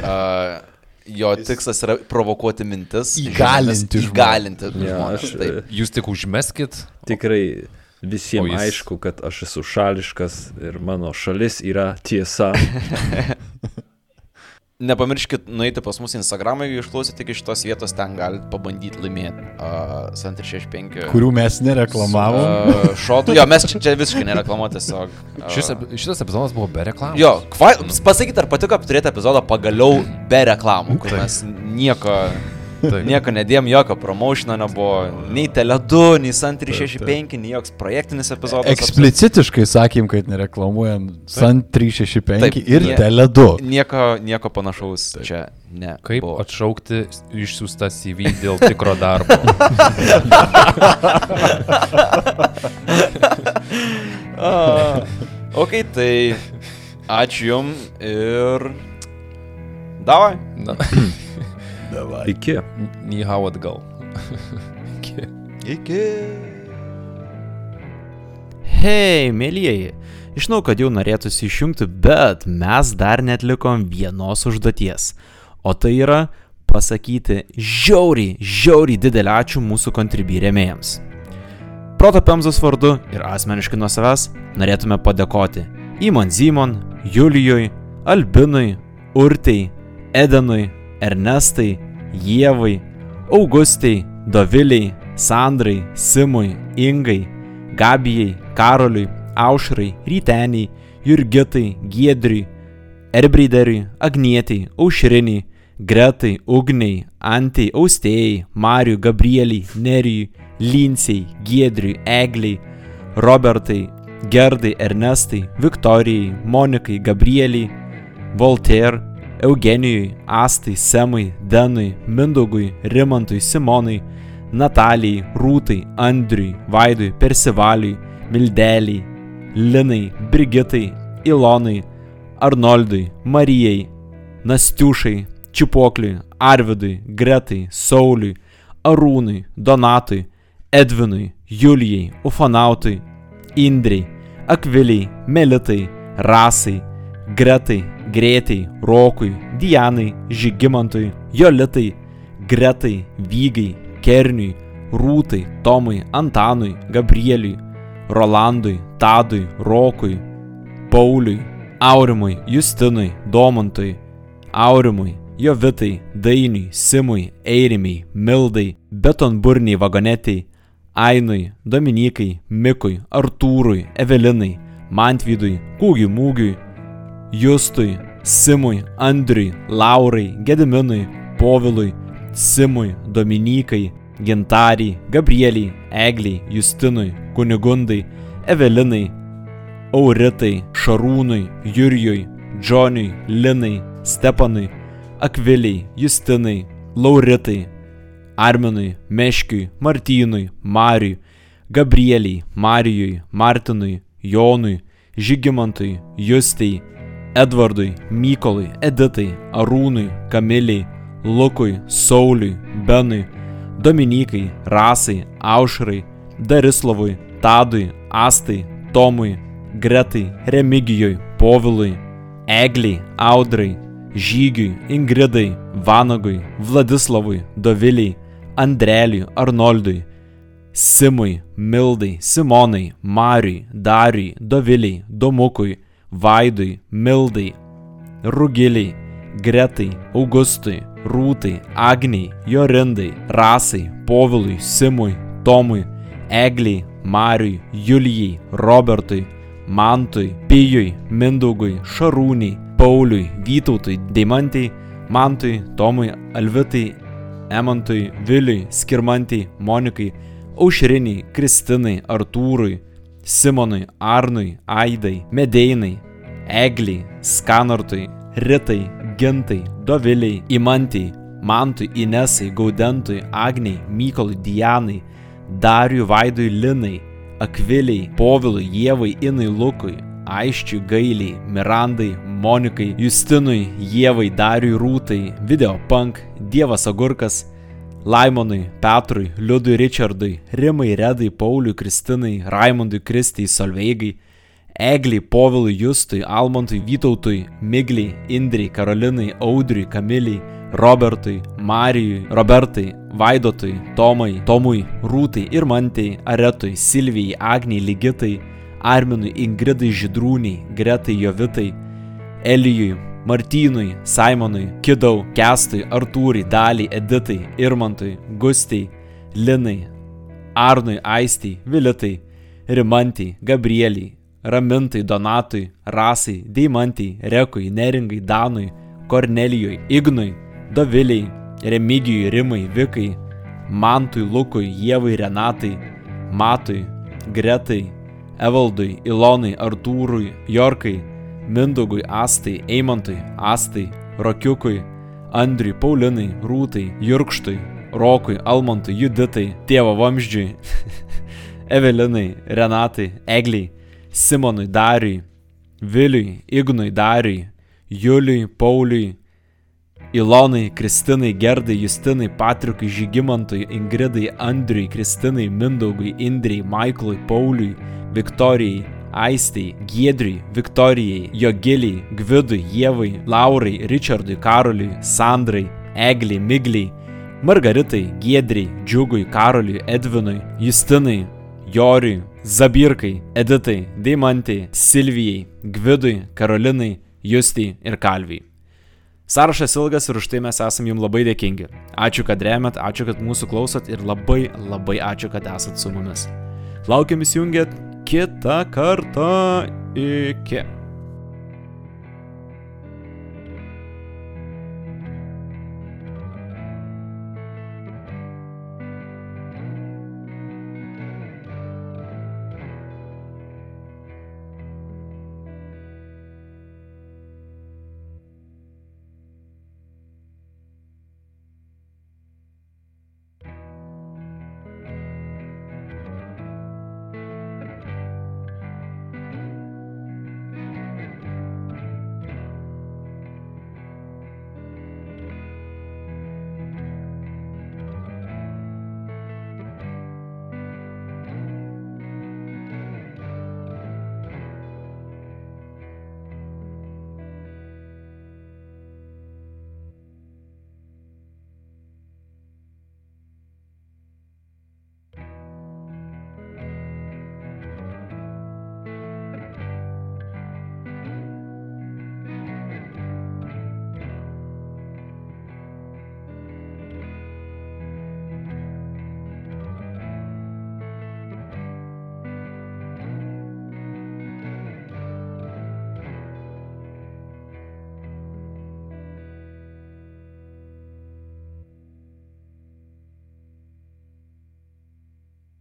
Uh, jo tikslas yra provokuoti mintis. Įgalinti žmones, Įgalinti Jo, žmonės. aš Taip. e, Jūs tik užmeskit. tikrai visiems jis- aišku, kad aš esu šališkas ir mano šalis yra tiesa. Nepamirškit nueiti pas mus į Instagramą, jeigu išklausėte iki šitos vietos, ten galite pabandyti laimėti uh, Santri 65. Kurių mes nereklamavom. Uh, šotų. Jo, mes čia, čia visiškai nereklamuoti tiesiog. Uh, Šis, šitas epizodas buvo be reklamos. Jo, kvai, pasakykit, ar patiko turėti epizodą pagaliau be reklamų, kur mes nieko, Taip. nieko nedėjom, jokio promotiono nebuvo, nei Tele2, nei Sun 365, nei joks projektinis epizodas. Eksplicitiškai sakėm, kad nereklamuojam Sun 365 Taip, ir jie- Tele2. Nieko, nieko panašaus čia ne. Kaip buvo. atšaukti išsiųstą CV dėl tikro darbo? A, ok, tai ačiū Jum ir... Davai. Iki. Nihau atgal. Iki. Hei, mėlyjeji. Žinau, kad jau norėtųsi išjungti, bet mes dar netlikom vienos užduoties. O tai yra pasakyti žiauriai, žiauriai didelį ačiū mūsų kontribį rėmėjams. Proto Pemzos vardu ir asmeniškai nuo savęs norėtume padėkoti Įmon Zimon, Julijui, Albinui, Urtei, Edenui, Ernestai, Jievai, Augustai, Doviliai, Sandrai, Simui, Ingai, Gabijai, Karoliui, Aušrai, Ryteniai, Jurgitai, Giedriui, Erbrideriui, Agnietiai, Aušriniai, Gretai, Ugniai, Antai, Austėjai, Mariui, Gabrieliai, Nerijui, Linsiai, Giedriui, Egliai, Robertai, Gerdai, Ernestai, Viktorijai, Monikai, Gabrieliai, Voltaire, Eugenijui, Astai, Semui, Denui, Mindogui, Rimantui, Simonui, Natalijai, Rūtai, Andriui, Vaidui, Persivaliui, Mildeliai, Linai, Brigitai, Ilonai, Arnoldui, Marijai, Nastiušai, Čiupokliui, Arvidui, Gretai, Sauliui, Arūnui, Donatui, Edvinui, Julijai, Ufanautui, Indrei, Akviliai, Melitai, Rasai, Gretai, Greitai, Rokui, Dianai, Žygimantui, Jolitai, Gretai, Vygai, Kerniui, Rūtai, Tomui, Antanui, Gabrieliui, Rolandui, Tadui, Rokui, Pauliui, Aurimui, Justinui, Domantui, Aurimui, Jovitai, Dainiui, Simui, Eirimiai, Mildai, Betonburniai vagonetiai, Ainui, Dominikai, Mikui, Artūrui, Evelinai, Mantvydui, Kūgiui Mūgiui, Justui, Simui, Andriui, Laurai, Gediminui, Povilui, Simui, Dominikai, Gintariai, Gabrieliai, Egliai, Justinui, Kunigundai, Evelinai, Auritai, Šarūnui, Jurijui, Džoniui, Linai, Stepanui, Akviliai, Justinai, Lauritai, Arminui, Meškiui, Martynui, Mariui, Gabrieliai, Marijui, Martinui, Jonui, Žygimantui, Justei, Edvardui, Mykolui, Editai, Arūnui, Kamiliai, Lukui, Sauliui, Benui, Dominikai, Rasai, Aušrai, Darislavui, Tadui, Astai, Tomui, Gretai, Remigijui, Povilui, Egliai, Audrai, Žygiui, Ingridai, Vanagui, Vladislavui, Doviliai, Andreliui, Arnoldui, Simui, Mildai, Simonai, Mariui, Dariui, Doviliai, Domukui, Vaidui, Mildai, Rugiliai, Gretai, Augustui, Rūtai, Agniai, Jorindai, Rasai, Povilui, Simui, Tomui, Egliai, Mariui, Julijai, Robertui, Mantui, Pijui, Mindaugui, Šarūniai, Pauliui, Vytautui, Deimantai, Mantui, Tomui, Alvitai, Emantui, Viliui, Skirmantai, Monikai, Aušriniai, Kristinai, Artūrui, Simonui, Arnui, Aidai, Medeinai, Egliai, Skanartui, Ritai, Gintai, Doviliai, Imantai, Mantui, Inesai, Gaudentui, Agniai, Mykolui, Dianai, Dariui, Vaidui, Linai, Akviliai, Povilui, Jėvai, Inai, Lukui, Aiščiui, Gailiai, Mirandai, Monikai, Justinui, Jėvai, Dariui, Rūtai, Videopunk, Dievas Agurkas, Laimonui, Petrui, Liudui, Richardui, Rimai, Redai, Pauliui, Kristinai, Raimondui, Kristijai, Solveigai, Egliai, Povilui, Justui, Almantui, Vytautui, Migliai, Indriai, Karolinai, Audriui, Kamiliai, Robertui, Marijui, Robertai, Vaidotui, Tomai, Tomui, Rūtai, Irmantei, Aretui, Silvijai, Agniai, Ligitai, Arminui, Ingridai, Židrūniai, Gretai, Jovitai, Elijui, Martynui, Simonui, Kidau, Kestui, Artūrai, Daliai, Editai, Irmantui, Gustei, Linai, Arnui, Aistai, Vilitai, Rimantai, Gabrieliai, Ramintai, Donatui, Rasai, Deimantai, Rekui, Neringai, Danui, Kornelijui, Ignui, Doviliai, Remigijui, Rimai, Vikai, Mantui, Lukui, Jėvai, Renatai, Matui, Gretai, Evaldui, Ilonai, Artūrui, Jorkai, Mindogui, Astai, Eimantui, Astai, Rokiukui, Andriui, Paulinai, Rūtai, Jurkštui, Rokui, Almantui, Juditai, Tėvo Vamždžiui, Evelinai, Renatai, Egliai, Simonui, Dariui, Viliui, Ignui, Dariui, Juliui, Pauliui, Ilonai, Kristinai, Gerdai, Justinai, Patrikui, Žygimantui, Ingridai, Andriui, Kristinai, Mindaugui, Indrijai, Maiklui, Pauliui, Viktorijai, Aistei, Giedriui, Viktorijai, Jogiliai, Gvidui, Jėvai, Laurai, Richardui, Karoliui, Sandrai, Egliai, Migliai, Margaritai, Giedriai, Džiugui, Karoliui, Edvinui, Justinai, Joriui, Zabirkai, Editai, Deimantai, Silvijai, Gvidui, Karolinai, Justai ir Kalvijai. Sąrašas ilgas ir už tai mes esame jums labai dėkingi. Ačiū, kad remet, ačiū, kad mūsų klausot ir labai labai ačiū, kad esat su mumis. Laukiam įsijungėt kitą kartą. Iki.